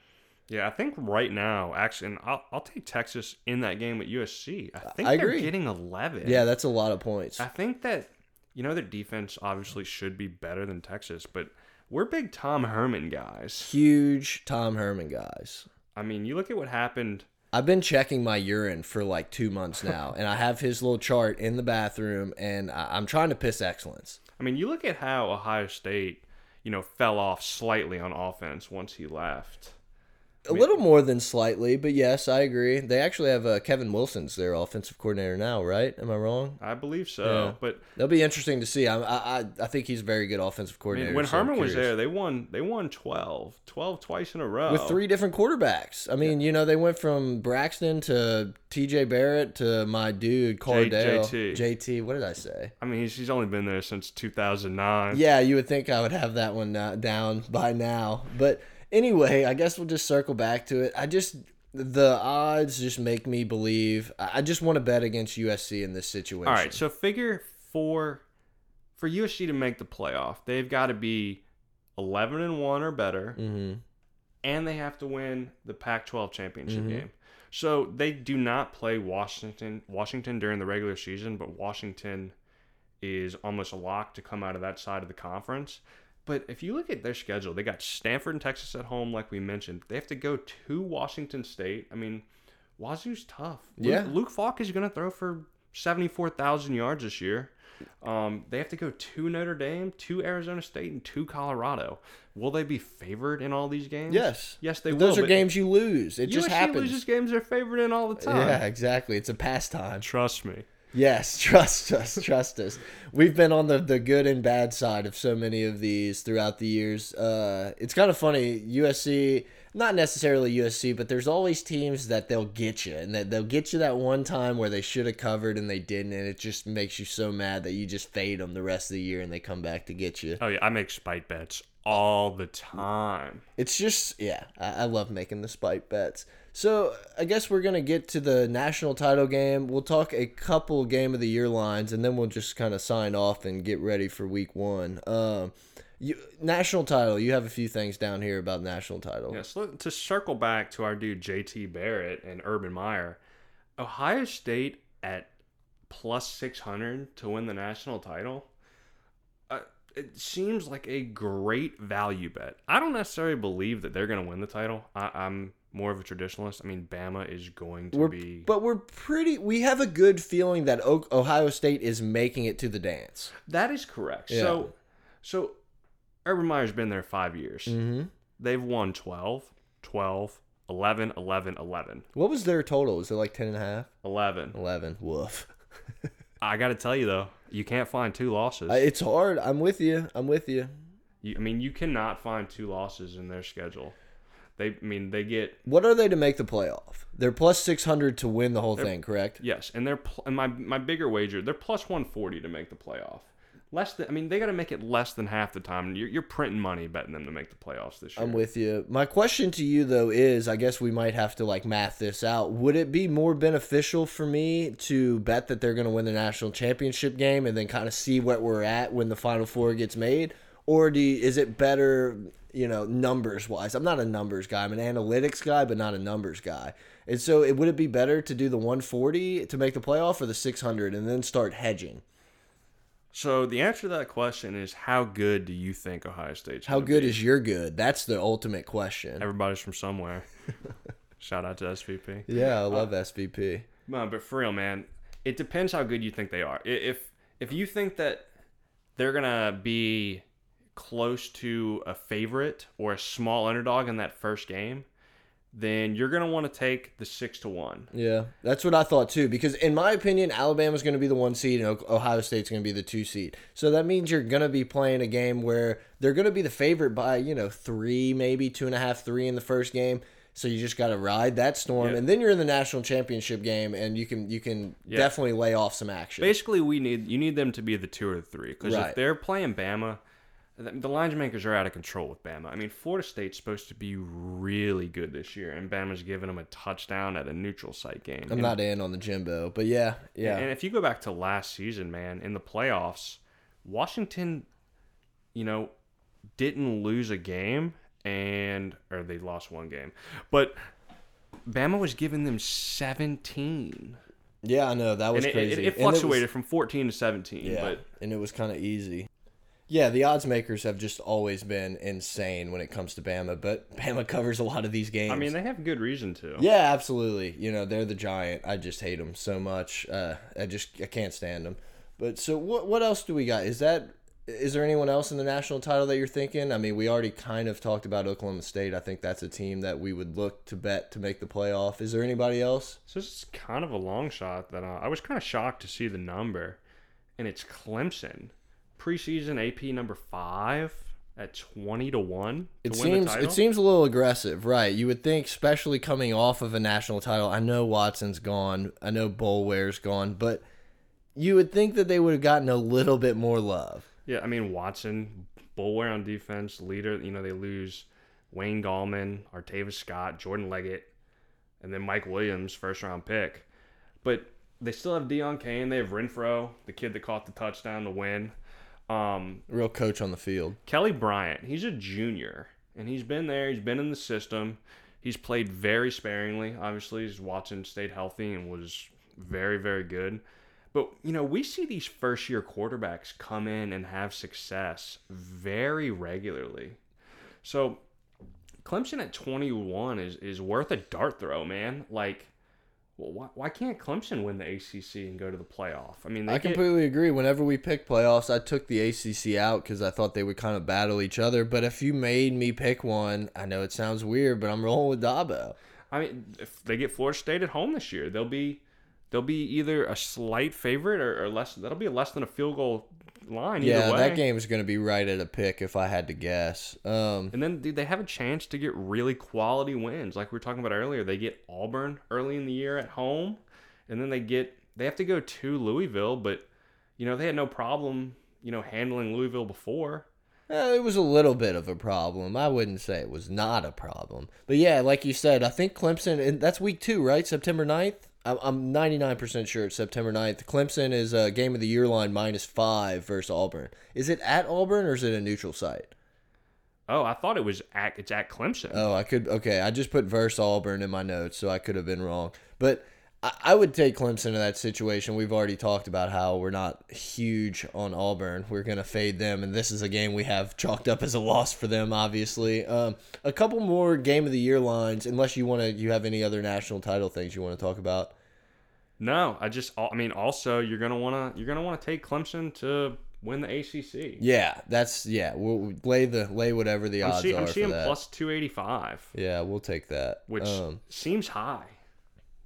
Yeah, I think right now, actually, and I'll, I'll take Texas in that game at USC. I think I they're agree. getting 11. Yeah, that's a lot of points. I think that, you know, their defense obviously should be better than Texas, but we're big Tom Herman guys. Huge Tom Herman guys. I mean, you look at what happened. I've been checking my urine for like two months now, and I have his little chart in the bathroom, and I- I'm trying to piss excellence. I mean, you look at how Ohio State, you know, fell off slightly on offense once he left. A little more than slightly, but yes, I agree. They actually have uh, Kevin Wilson's their offensive coordinator now, right? Am I wrong? I believe so. Yeah. But That'll be interesting to see. I I I, I think he's a very good offensive I coordinator. mean, when so Herman was there, they won. They won 12, 12 twice in a row with three different quarterbacks. I mean, you know, they went from Braxton to T.J. Barrett to my dude Cardale. JT. JT. What did I say? I mean, he's, he's only been there since 2009. Yeah, you would think I would have that one uh, down by now. But anyway, I guess we'll just circle back to it. I just the odds just make me believe. I just want to bet against USC in this situation. All right, so figure for for USC to make the playoff, they've got to be 11 and 1 or better hmm and they have to win the Pac-12 championship Mhm. game. So they do not play Washington Washington during the regular season, but Washington is almost a lock to come out of that side of the conference. But if you look at their schedule, they got Stanford and Texas at home, like we mentioned. They have to go to Washington State. I mean, Wazoo's tough. Yeah. Luke Falk is going to throw for seventy-four thousand yards this year. Um, they have to go to Notre Dame, to Arizona State, and to Colorado. Will they be favored in all these games? Yes. Yes, they Those will. Those are games you lose. It just USC happens. loses games they're favored in all the time. Yeah, exactly. It's a pastime. Trust me. Yes, *laughs* trust us, trust us. We've been on the, the good and bad side of so many of these throughout the years. Uh, it's kind of funny. USC, not necessarily USC, but there's always teams that they'll get you, and that they'll get you that one time where they should have covered and they didn't, and it just makes you so mad that you just fade them the rest of the year and they come back to get you. Oh yeah, I make spite bets all the time. It's just yeah, I, I love making the spite bets. So I guess we're gonna get to the national title game. We'll talk a couple game of the year lines, and then we'll just kind of sign off and get ready for week one. Um, you, national title. You have a few things down here about national title. Yes, look, to circle back to our dude JT Barrett and Urban Meyer, Ohio State at plus 600 to win the national title. Uh, it seems like a great value bet. I don't necessarily believe that they're going to win the title. I, I'm more of a traditionalist. I mean, Bama is going to We're, be. but we're pretty. We have a good feeling that o- Ohio State is making it to the dance. That is correct. Yeah. So, so Urban Meyer's been there five years. Mm-hmm. They've won 12, 12, 11, 11, 11. What was their total? Was it like 10 and a half? 11. 11. Woof. *laughs* I got to tell you, though, you can't find two losses. It's hard. I'm with you. I'm with you. You, I mean, you cannot find two losses in their schedule. They, I mean, they get What are they to make the playoff? They're plus 600 to win the whole thing, correct? yes, and they're pl- and my my bigger wager, they're plus one forty to make the playoff. Less than, I mean, they got to make it less than half the time. You're, you're printing money betting them to make the playoffs this year. I'm with you. My question to you though is, I guess we might have to like math this out. Would it be more beneficial for me to bet that they're going to win the national championship game and then kind of see what we're at when the final four gets made, or do you, is it better, you know, numbers wise? I'm not a numbers guy. I'm an analytics guy, but not a numbers guy. And so, it, would it be better to do the 140 to make the playoff or the 600 and then start hedging? So the answer to that question is, how good do you think Ohio State's? How good be? is your good? That's the ultimate question. Everybody's from somewhere. *laughs* Shout out to SVP. Yeah, I uh, love SVP. No, but for real, man, it depends how good you think they are. If if you think that they're gonna be close to a favorite or a small underdog in that first game, then you're gonna want to take the six to one. Yeah, that's what I thought too. Because in my opinion, Alabama's going to be the one seed and Ohio State's going to be the two seed. So that means you're going to be playing a game where they're going to be the favorite by you know three, maybe two and a half, three in the first game. So you just got to ride that storm, Yeah. and then you're in the national championship game, and you can you can Yeah. definitely lay off some action. Basically, we need you need them to be the two or the three because Right. if they're playing Bama, the lines makers are out of control with Bama. I mean, Florida State's supposed to be really good this year, and Bama's giving them a touchdown at a neutral site game. I'm And- not in on the Jimbo, but yeah, yeah. And if you go back to last season, man, in the playoffs, Washington, you know, didn't lose a game, and or they lost one game, but Bama was giving them 17, yeah, I know that was and it, crazy. it, it And was- fluctuated from 14 to 17. Yeah, But and it was kind of easy. Yeah, the odds makers have just always been insane when it comes to Bama, but *laughs* Bama covers a lot of these games. I mean, they have good reason to. yeah, absolutely. You know, they're the giant. I just hate them so much. Uh, I just I can't stand them. But so what? What else do we got? Is that is there anyone else in the national title that you're thinking? I mean, we already kind of talked about Oklahoma State. I think that's a team that we would look to bet to make the playoff. Is there anybody else? So this is kind of a long shot that uh, I was kind of shocked to see the number, and it's Clemson, preseason AP number five at 20 to one to It seems it seems a little aggressive, right? You would think, especially coming off of a national title. I know Watson's gone, I know Boulware's gone, but you would think that they would have gotten a little bit more love. Yeah, I mean Watson, Boulware on defense, leader. You know they lose Wayne Gallman, Artavis Scott, Jordan Leggett, and then Mike Williams, first round pick. But they still have Deon Cain. They have Renfrow, the kid that caught the touchdown to win. Um, Real coach on the field. Kelly Bryant, he's a junior, and he's been there. He's been in the system. He's played very sparingly. Obviously, he's Watson stayed healthy and was very, very good. But you know, we see these first year quarterbacks come in and have success very regularly. So Clemson at 21 is is worth a dart throw, man. Like well, why, why can't Clemson win the ACC and go to the playoff? I mean, they I get, completely agree. Whenever we pick playoffs, I took the ACC out because I thought they would kind of battle each other. But if you made me pick one, I know it sounds weird, but I'm rolling with Dabo. I mean, if they get Florida State at home this year, they'll be they'll be either a slight favorite or, or less. That'll be less than a field goal line. Yeah, that game is going to be right at a pick if I had to guess. Um, And then dude, they have a chance to get really quality wins, like we were talking about earlier. They get Auburn early in the year at home, and then they get they have to go to Louisville, but you know they had no problem you know handling Louisville before. Eh, it was a little bit of a problem. I wouldn't say it was not a problem. But yeah, like you said, I think Clemson, and that's week two, right? September 9th? I'm- I'm 99% sure it's September 9th. Clemson is a game of the year line minus five versus Auburn. Is it at Auburn or is it a neutral site? Oh, I thought it was at it's at Clemson. Oh, I could. Okay, I just put versus Auburn in my notes, so I could have been wrong. But I, I would take Clemson in that situation. We've already talked about how we're not huge on Auburn. We're gonna fade them, and this is a game we have chalked up as a loss for them. Obviously, um, a couple more game of the year lines, unless you want to. You have any other national title things you want to talk about? No, I just I mean also you're gonna wanna you're gonna wanna take Clemson to win the ACC. Yeah, that's yeah. We'll lay the lay whatever the I'm, odds see, are I'm seeing plus 285, yeah, we'll take that. which um, seems high.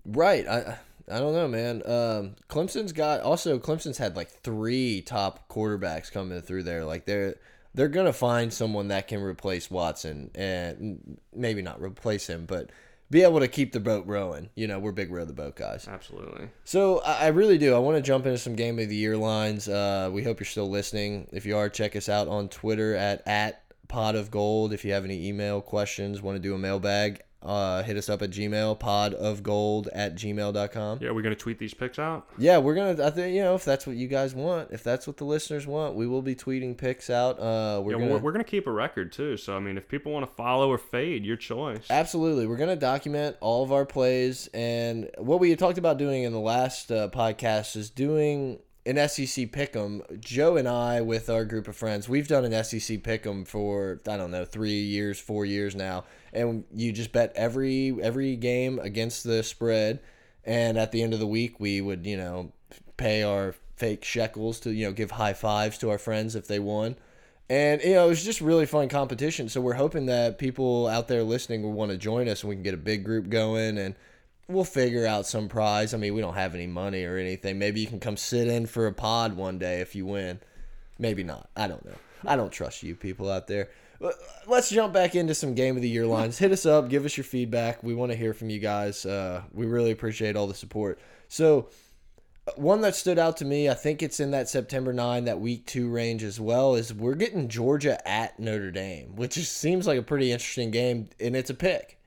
Right. I I don't know, man. Um, Clemson's got also Clemson's had like three top quarterbacks coming through there. Like they're they're gonna find someone that can replace Watson and maybe not replace him, but be able to keep the boat rowing. You know, we're big row the boat guys. Absolutely. So I, I really do. I want to jump into some game of the year lines. Uh, we hope you're still listening. If you are, check us out on Twitter at at pot of gold. If you have any email questions, want to do a mailbag, uh, hit us up at Gmail, pod of gold at gmail.com. Yeah, we're gonna tweet these picks out. Yeah, we're gonna. I think you know if that's what you guys want, if that's what the listeners want, we will be tweeting picks out. Uh, we're yeah, gonna we're, we're gonna keep a record too. So I mean, if people want to follow or fade, your choice. absolutely we're gonna document all of our plays and what we talked about doing in the last uh, podcast is doing an SEC pick'em. Joe and I, with our group of friends, we've done an SEC pick'em for I don't know three years, four years now, and you just bet every every game against the spread, and at the end of the week, we would you know pay our fake shekels to you know give high fives to our friends if they won. And you know, it was just really fun competition. So we're hoping that people out there listening will want to join us and we can get a big group going and we'll figure out some prize. I mean, we don't have any money or anything. Maybe you can come sit in for a pod one day if you win. Maybe not. I don't know. I don't trust you people out there. Let's jump back into some game of the year lines. Hit us up, give us your feedback. We want to hear from you guys. Uh, we really appreciate all the support. So, one that stood out to me, I think it's in that September 9, that week two range as well, is we're getting Georgia at Notre Dame, which seems like a pretty interesting game, and it's a pick.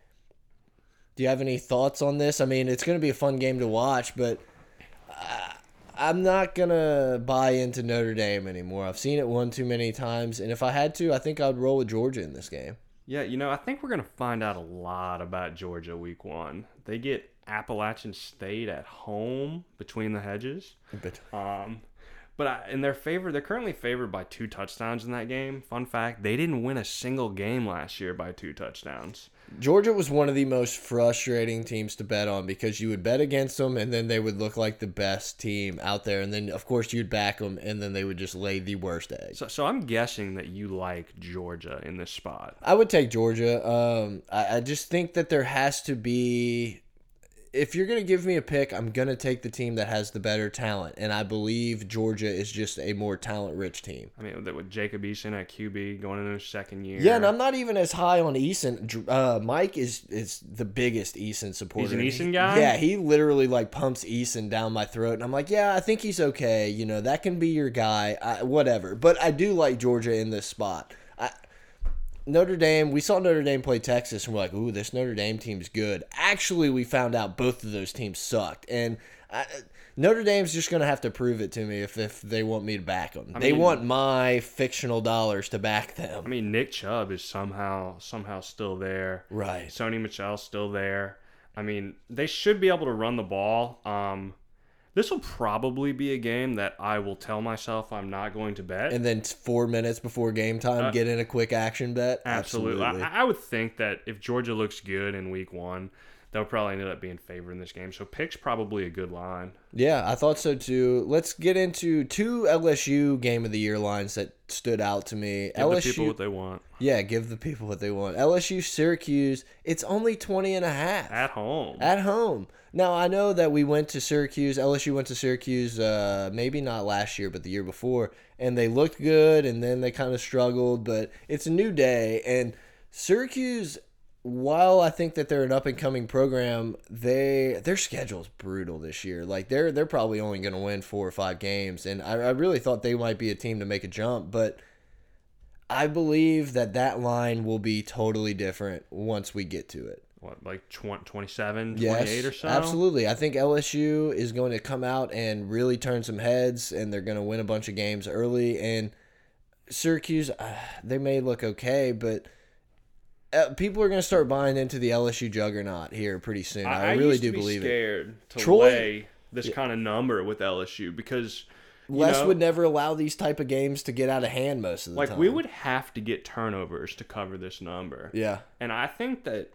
Do you have any thoughts on this? I mean, it's going to be a fun game to watch, but I, I'm not going to buy into Notre Dame anymore. I've seen it one too many times, and if I had to, I think I'd roll with Georgia in this game. Yeah, you know, I think we're going to find out a lot about Georgia week one. They get Appalachian State at home between the hedges. But Um, but I, in their favor, they're currently favored by two touchdowns in that game. Fun fact: they didn't win a single game last year by two touchdowns. Georgia was one of the most frustrating teams to bet on because you would bet against them and then they would look like the best team out there. And then, of course, you'd back them and then they would just lay the worst eggs. So, so I'm guessing that you like Georgia in this spot. I would take Georgia. Um, I, I just think that there has to be. If you're going to give me a pick, I'm going to take the team that has the better talent. And I believe Georgia is just a more talent rich team. I mean, with- Jacob Eason at QB going into his second year. Yeah, and I'm not even as high on Eason. Uh, Mike is is the biggest Eason supporter. He's an Eason He- guy? Yeah, he literally like pumps Eason down my throat, and I'm like, yeah, I think he's okay. You know, that can be your guy. I, whatever. But I do like Georgia in this spot. I, Notre Dame, we saw Notre Dame play Texas, and we're like, ooh, this Notre Dame team's good. Actually, we found out both of those teams sucked, and. I, Notre Dame's just gonna have to prove it to me if, if they want me to back them. they mean- want my fictional dollars to back them. I mean, Nick Chubb is somehow somehow still there. Right. Sony Michel's still there. I mean, they should be able to run the ball. Um, this will probably be a game that I will tell myself I'm not going to bet. and then four minutes before game time, get in a quick action bet. Uh, Absolutely. I, I would think that if Georgia looks good in week one, they'll probably end up being favored in this game. So pick's probably a good line. yeah, I thought so too. Let's get into two LSU game of the year lines that stood out to me. Give LSU, the people what they want yeah, give the people what they want. LSU Syracuse, it's only 20 and a half at home. at home. Now, I know that we went to Syracuse, LSU went to Syracuse, uh, maybe not last year, but the year before, and they looked good, and then they kind of struggled, but it's a new day, and Syracuse, while I think that they're an up and coming program, they their schedule's brutal this year. Like they're they're probably only going to win four or five games, and I, I really thought they might be a team to make a jump, but I believe that that line will be totally different once we get to it. What, like 20, 27, Yes, 28 or so? absolutely. I think LSU is going to come out and really turn some heads, and they're going to win a bunch of games early. And Syracuse, uh, they may look okay, but uh, people are going to start buying into the LSU juggernaut here pretty soon. I, I, really do be believe it. scared to Troy- lay this kind of number with LSU because Les know, would never allow these type of games to get out of hand most of the like time. we would have to get turnovers to cover this number. yeah. And I think that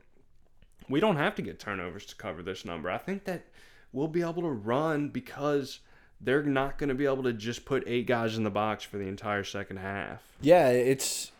we don't have to get turnovers to cover this number. I think that we'll be able to run because they're not going to be able to just put eight guys in the box for the entire second half. Yeah, it's.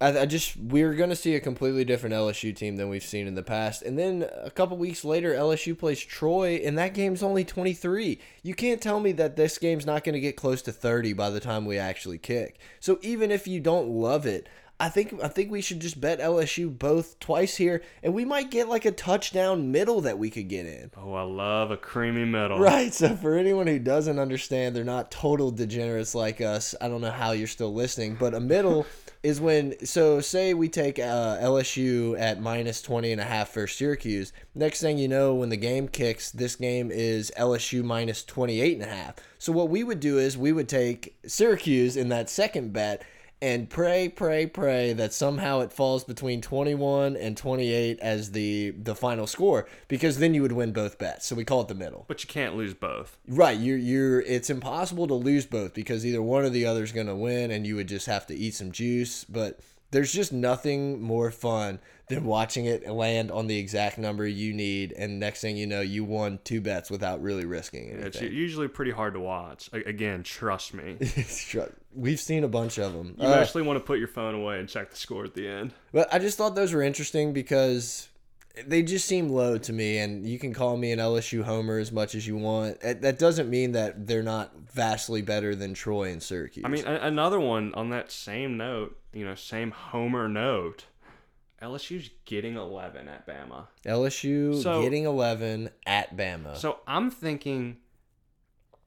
I, I just we're gonna see a completely different LSU team than we've seen in the past, and then a couple weeks later, LSU plays Troy, and that game's only twenty three. You can't tell me that this game's not gonna get close to thirty by the time we actually kick. So even if you don't love it, I think I think we should just bet LSU both twice here, and we might get like a touchdown middle that we could get in. Oh, I love a creamy middle. Right. So for anyone who doesn't understand, they're not total degenerates like us. I don't know how you're still listening, but a middle *laughs* is when so say we take uh, LSU at minus 20 and a half for Syracuse. Next thing you know, when the game kicks, this game is LSU minus 28 and a half. So what we would do is we would take Syracuse in that second bet and pray, pray, pray that somehow it falls between 21 and 28 as the the final score because then you would win both bets. So we call it the middle. But you can't lose both. Right, you're you're it's impossible to lose both because either one or the other is going to win and you would just have to eat some juice, but there's just nothing more fun than watching it land on the exact number you need and next thing you know you won two bets without really risking it. It's usually pretty hard to watch. Again, trust me. *laughs* We've seen a bunch of them. You uh, actually want to put your phone away and check the score at the end. But I just thought those were interesting because they just seem low to me. And you can call me an LSU homer as much as you want. That that doesn't mean that they're not vastly better than Troy and Syracuse. I mean, another one on that same note, you know, same homer note. LSU's getting 11 at Bama. LSU So- getting 11 at Bama. So I'm thinking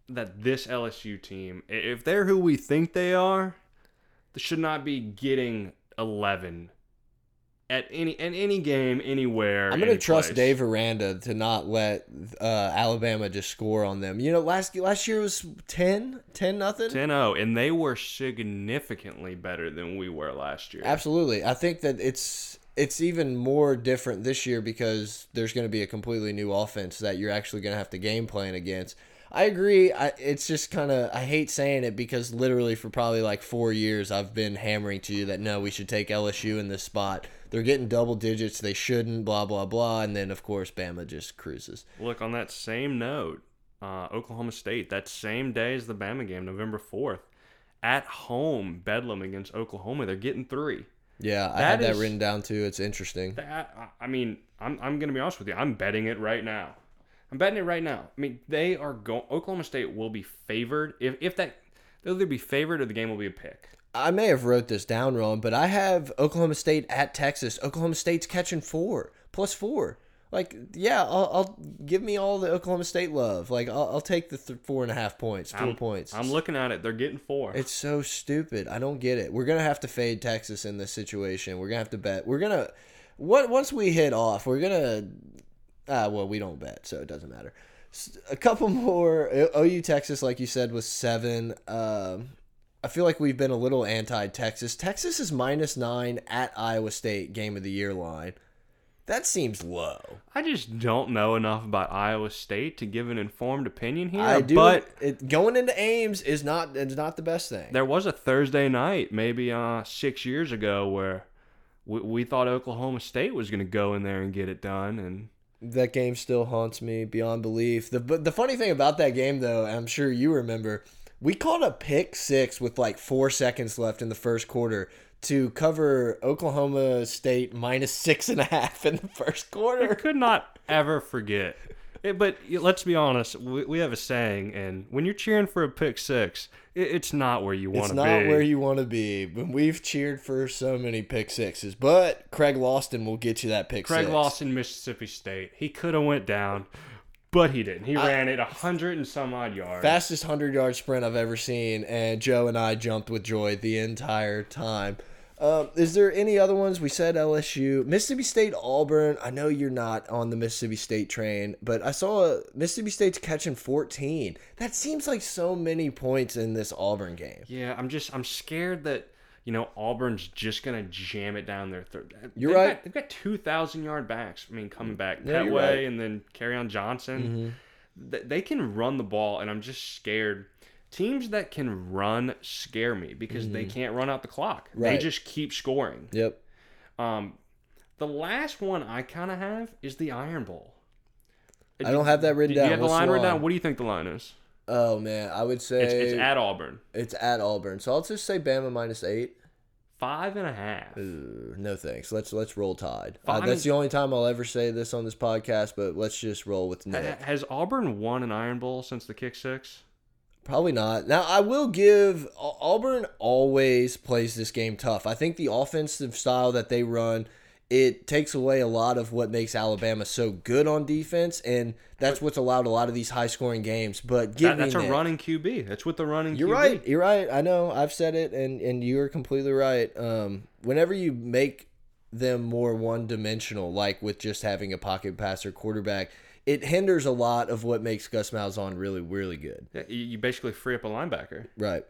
that this LSU team, if they're who we think they are, they should not be getting 11 at any in any game anywhere. I'm gonna trust place. Dave Aranda to not let uh, Alabama just score on them. You know, last last year was 10, 10 nothing. 10-0, and they were significantly better than we were last year. Absolutely. I think that it's it's even more different this year because there's going to be a completely new offense that you're actually going to have to game plan against. I agree. I, it's just kind of I hate saying it because literally for probably like 4 years I've been hammering to you that no, we should take LSU in this spot. They're getting double digits, they shouldn't, blah blah blah, and then of course Bama just cruises. Look, on that same note, uh, Oklahoma State, that same day as the Bama game, November 4th, at home, Bedlam against Oklahoma, they're getting three. Yeah, I That had that is- written down too. It's interesting. That I- I mean, I'm I'm gonna be honest with you. I'm betting it right now. I'm betting it right now. I mean, they are going. Oklahoma State will be favored if if that they'll either be favored or the game will be a pick. I may have wrote this down wrong, but I have Oklahoma State at Texas. Oklahoma State's catching four plus four. Like, yeah, I'll, I'll give me all the Oklahoma State love. Like, I'll, I'll take the th- four and a half points, 4 I'm, points. I'm looking at it. They're getting four. It's so stupid. I don't get it. We're gonna have to fade Texas in this situation. We're gonna have to bet. We're gonna what once we hit off, we're gonna ah well we don't bet, so it doesn't matter. A couple *laughs* more. OU Texas, like you said, was seven. Um, I feel like we've been a little anti Texas. Texas is minus nine at Iowa State game of the year line. That seems low. I just don't know enough about Iowa State to give an informed opinion here. I do, but it, going into Ames is not is not the best thing. there was a Thursday night, maybe uh, six years ago, where we, we thought Oklahoma State was going to go in there and get it done, and That game still haunts me beyond belief. The but the funny thing about that game though, and I'm sure you remember, we called a pick six with like four seconds left in the first quarter to cover Oklahoma State minus six and a half in the first quarter. I could not ever forget. It, but let's be honest, we, we have a saying, and when you're cheering for a pick six, it, it's not where you want to be. It's not where you want to be. But we've cheered for so many pick sixes. But Craig Lawson will get you that pick Craig six. Lawson, Mississippi State. He could have went down, but he didn't. He ran it a hundred and some odd yards. Fastest 100 yard sprint I've ever seen, and Joe and I jumped with joy the entire time. Um, is there any other ones? We said LSU, Mississippi State, Auburn. I know you're not on the Mississippi State train, but I saw Mississippi State's catching 14. That seems like so many points in this Auburn game. Yeah, I'm just I'm scared that you know Auburn's just gonna jam it down their throat. You're They've right. Got, they've got two thousand yard backs. I mean, coming back Yeah, you're Pettway right. and then Kerryon Johnson. Mm-hmm. They can run the ball, and I'm just scared. Teams that can run scare me because they can't run out the clock. They Mm-hmm. Just keep scoring. Yep. Um, the last one I kind of have is the Iron Bowl. I don't have that written Do you down. have the line written down? What do you think the line is? Oh, man. I would say It's, it's at Auburn. it's at Auburn. So I'll just say Bama minus eight. Five and a half. Ooh, no thanks. Let's let's roll Tide. Uh, that's the only time I'll ever say this on this podcast, but let's just roll with Nick. Has Auburn won an Iron Bowl since the kick six? Probably not. Now I will give Auburn always plays this game tough. I think the offensive style that they run it takes away a lot of what makes Alabama so good on defense, and that's what's allowed a lot of these high scoring games. But give That, that's a Nick. running QB. That's what the running You're QB. right. You're right. I know. I've said it, and and you're completely right. Um, whenever you make them more one dimensional, like with just having a pocket passer quarterback, it hinders a lot of what makes Gus Malzahn really, really good. Yeah, you- you basically free up a linebacker. Right.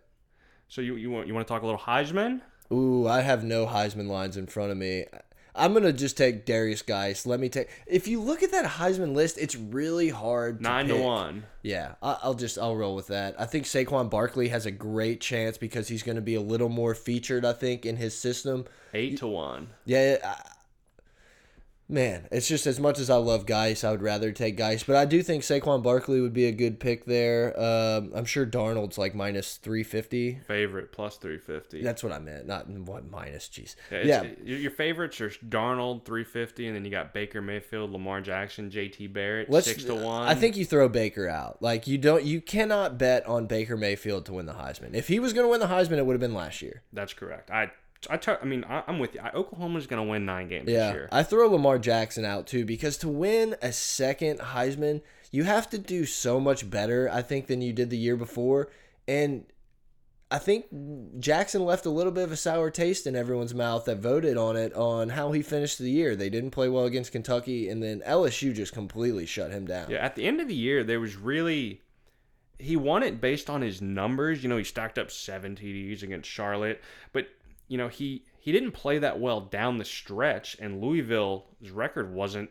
So you you want you want to talk a little Heisman? Ooh, I have no Heisman lines in front of me. I'm gonna just take Derrius Guice. Let me take. If you look at that Heisman list, it's really hard. To Nine to one. Yeah, I- I'll just I'll roll with that. I think Saquon Barkley has a great chance because he's going to be a little more featured. I think in his system. Eight to one. Yeah, I, man, it's just as much as I love Guice, I would rather take Guice, but I do think Saquon Barkley would be a good pick there. Um, I'm sure Darnold's like minus three fifty. Favorite plus three fifty. That's what I meant, not what minus. Jeez. Yeah, Yeah, Your favorites are Darnold three fifty, and then you got Baker Mayfield, Lamar Jackson, J.T. Barrett Let's, six to one. I think you throw Baker out. Like you don't, you cannot bet on Baker Mayfield to win the Heisman. If he was going to win the Heisman, it would have been last year. that's correct. I I, t- I mean, I, I'm with you. I, Oklahoma's going to win nine games Yeah, this year. I throw Lamar Jackson out too because to win a second Heisman, you have to do so much better, I think, than you did the year before. And I think Jackson left a little bit of a sour taste in everyone's mouth that voted on it on how he finished the year. They didn't play well against Kentucky, and then LSU just completely shut him down. Yeah, at the end of the year, there was really he won it based on his numbers. You know, he stacked up seven TDs against Charlotte, but you know he he didn't play that well down the stretch, and Louisville's record wasn't.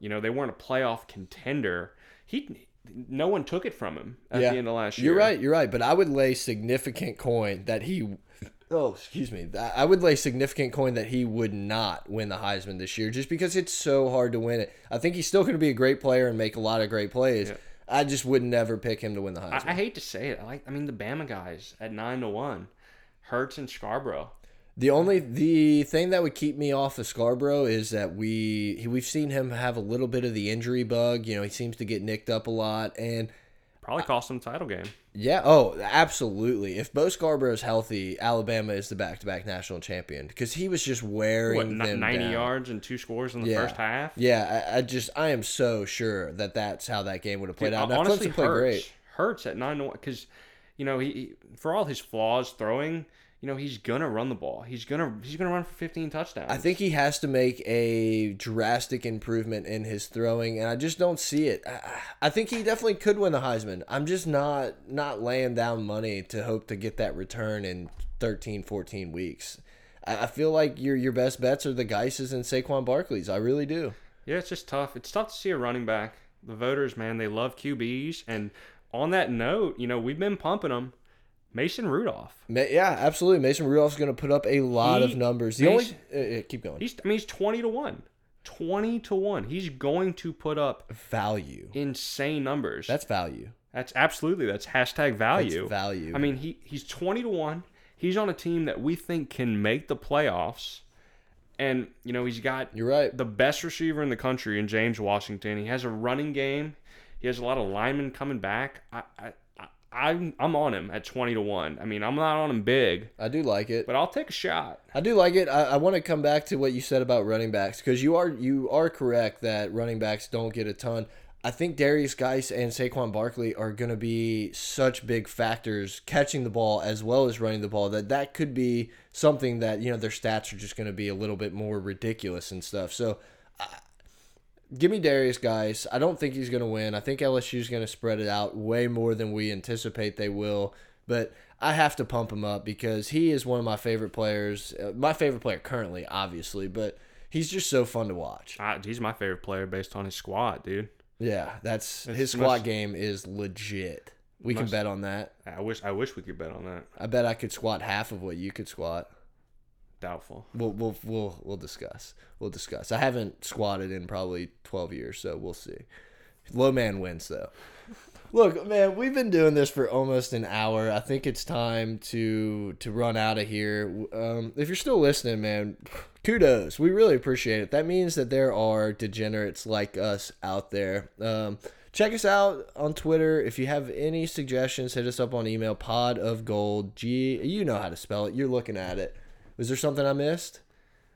You know, they weren't a playoff contender. He no one took it from him at Yeah. the end of last year. You're right. You're right. But I would lay significant coin that he. Oh, excuse me. I would lay significant coin that he would not win the Heisman this year, just because it's so hard to win it. I think he's still going to be a great player and make a lot of great plays. Yeah. I just would never pick him to win the Heisman. I, I hate to say it. I like. I mean, the Bama guys at nine to one, Hurts and Scarborough. The only the thing that would keep me off of Scarborough is that we we've seen him have a little bit of the injury bug. You know, he seems to get nicked up a lot, and Probably cost him the title game. Yeah. Oh, absolutely. If Bo Scarborough is healthy, Alabama is the back-to-back national champion because he was just wearing What, them 90 down. yards and two scores in the Yeah. first half? Yeah, I, I just I am so sure that that's how that game would have played Dude, out. Now, honestly, Clemson played hurts. great. Hurts at nine because, you know, he for all his flaws throwing, you know, he's gonna run the ball. He's gonna he's gonna run for 15 touchdowns. I think he has to make a drastic improvement in his throwing, and I just don't see it. I, I think he definitely could win the Heisman. I'm just not not laying down money to hope to get that return in 13, 14 weeks. I, I feel like your your best bets are the Guices and Saquon Barkley's. I really do. Yeah, it's just tough. It's tough to see a running back. The voters, man, they love QBs. And on that note, you know, we've been pumping them. Mason Rudolph. Ma- Yeah, absolutely. Mason Rudolph's going to put up a lot He- of numbers. The Mason- only uh, uh, keep going. He's I mean he's 20 to 1. 20 to 1. He's going to put up Value. insane numbers. That's value. That's absolutely that's hashtag value. That's value. I mean, he he's twenty to one. He's on a team that we think can make the playoffs, and you know he's got You're right. the best receiver in the country in James Washington. He has a running game. He has a lot of linemen coming back. I, I I'm I'm on him at twenty to one. I mean, I'm not on him big, I do like it. but I'll take a shot. I do like it. I, I want to come back to what you said about running backs because you are you are correct that running backs don't get a ton. I think Derrius Guice and Saquon Barkley are going to be such big factors catching the ball as well as running the ball that that could be something that you know their stats are just going to be a little bit more ridiculous and stuff. So. I Give me Darius, guys. I don't think he's going to win. I think LSU is going to spread it out way more than we anticipate they will. But I have to pump him up because he is one of my favorite players. Uh, my favorite player currently, obviously, but he's just so fun to watch. I, he's my favorite player based on his squad, dude. Yeah, that's It's his squad most- game is legit. We can bet on that. I wish I wish we could bet on that. I bet I could squat half of what you could squat. Doubtful. We'll we'll we'll we'll discuss. We'll discuss. I haven't squatted in probably twelve years, so we'll see. Low man wins though. Look, man, we've been doing this for almost an hour. I think it's time to to run out of here. Um, if you're still listening, man, kudos. We really appreciate it. That means that there are degenerates like us out there. Um, check us out on Twitter. If you have any suggestions, hit us up on email. Pod of Gold. G. You know how to spell it. You're looking at it. Was there something I missed?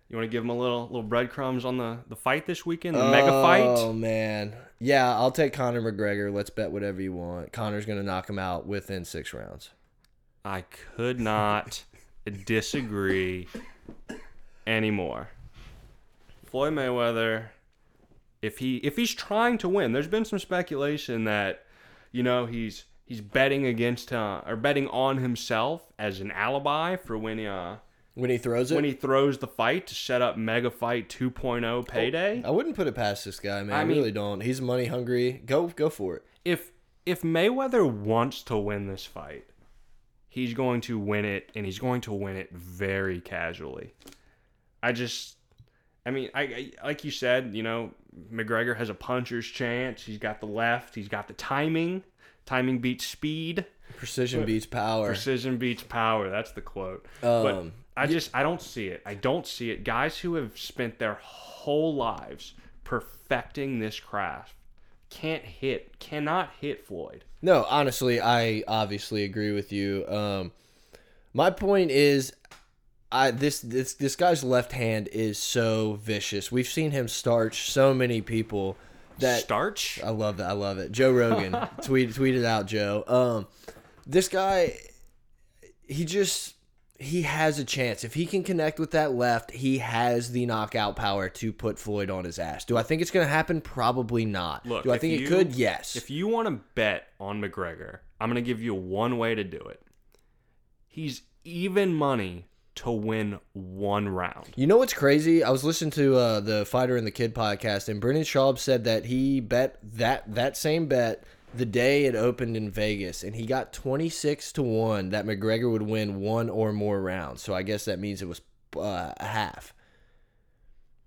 You want to give him a little little breadcrumbs on the the fight this weekend, the mega fight? Oh man, yeah, I'll take Conor McGregor. Let's bet whatever you want. Conor's gonna knock him out within six rounds. I could not *laughs* disagree anymore. Floyd Mayweather, if he if he's trying to win, there's been some speculation that you know he's he's betting against uh, or betting on himself as an alibi for when he uh, When he throws it, when he throws the fight to set up Mega Fight 2.0 payday. I wouldn't put it past this guy, man. I, I mean- really don't. He's money hungry. Go go for it. if if Mayweather wants to win this fight, he's going to win it, and he's going to win it very casually. I just, I mean, I, I like you said, you know, McGregor has a puncher's chance. He's got the left. He's got the timing. Timing beats speed. Precision beats power. Precision beats power. That's the quote. but Um, I just, I don't see it. I don't see it. Guys who have spent their whole lives perfecting this craft can't hit, cannot hit Floyd. No, honestly, I obviously agree with you. Um, my point is, I this this this guy's left hand is so vicious. We've seen him starch so many people that Starch? I love that. I love it. Joe Rogan *laughs* tweet tweeted out Joe. Um, this guy, he just he has a chance if he can connect with that left. He has the knockout power to put Floyd on his ass. Do I think it's going to happen? Probably not. Look, Do I think it could? Yes. If you want to bet on McGregor, I'm going to give you one way to do it. He's even money to win one round. You know what's crazy? I was listening to uh, the Fighter and the Kid podcast, and Brendan Schaub said that he bet that that same bet the day it opened in Vegas, and he got twenty six to one that McGregor would win one or more rounds. So I guess that means it was uh, a half.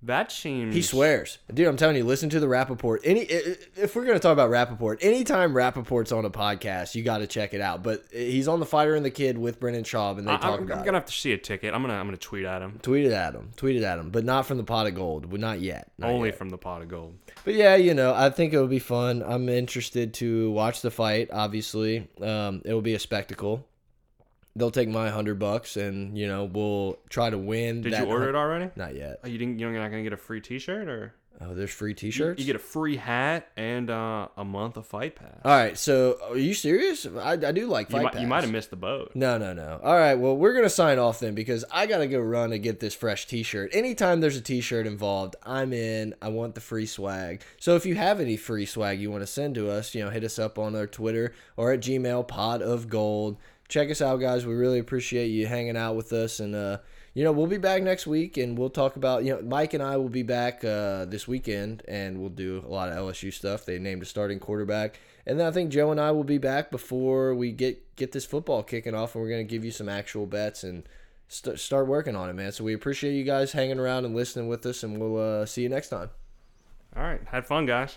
That seems. He swears, dude. I'm telling you, listen to the Rapaport. Any if we're gonna talk about Rapaport, anytime Rapaport's on a podcast, you got to check it out. But he's on the Fighter and the Kid with Brendan Schaub, and they I, talk am about it. gonna have to see a ticket. I'm gonna I'm gonna tweet at him. Tweet it at him. Tweet it at him. But not from the pot of gold. Well, Not yet. Not Only yet. from the pot of gold. But yeah, you know, I think it would be fun. I'm interested to watch the fight. Obviously, um, it will be a spectacle. They'll take my hundred bucks, and you know, we'll try to win. Did that you order it already? Not yet. Oh, you didn't. You're not gonna get a free T-shirt, or Oh, there's free T-shirts. you get a free hat and uh, a month of fight pass. All right. So, are you serious? I, I do like you fight might, you might have missed the boat. No, no, no. All right. Well, we're gonna sign off then because I gotta go run and get this fresh T-shirt. Anytime there's a T-shirt involved, I'm in. I want the free swag. So if you have any free swag you want to send to us, you know, hit us up on our Twitter or at Gmail Pod of Gold. Check us out, guys. We really appreciate you hanging out with us, and uh, you know, we'll be back next week, and we'll talk about you know, Mike and I will be back uh, this weekend, and we'll do a lot of LSU stuff. They named a starting quarterback. And then I think Joe and I will be back before we get get this football kicking off, and we're going to give you some actual bets and st start working on it, man. So we appreciate you guys hanging around and listening with us, and we'll uh, see you next time. All right, had fun, guys.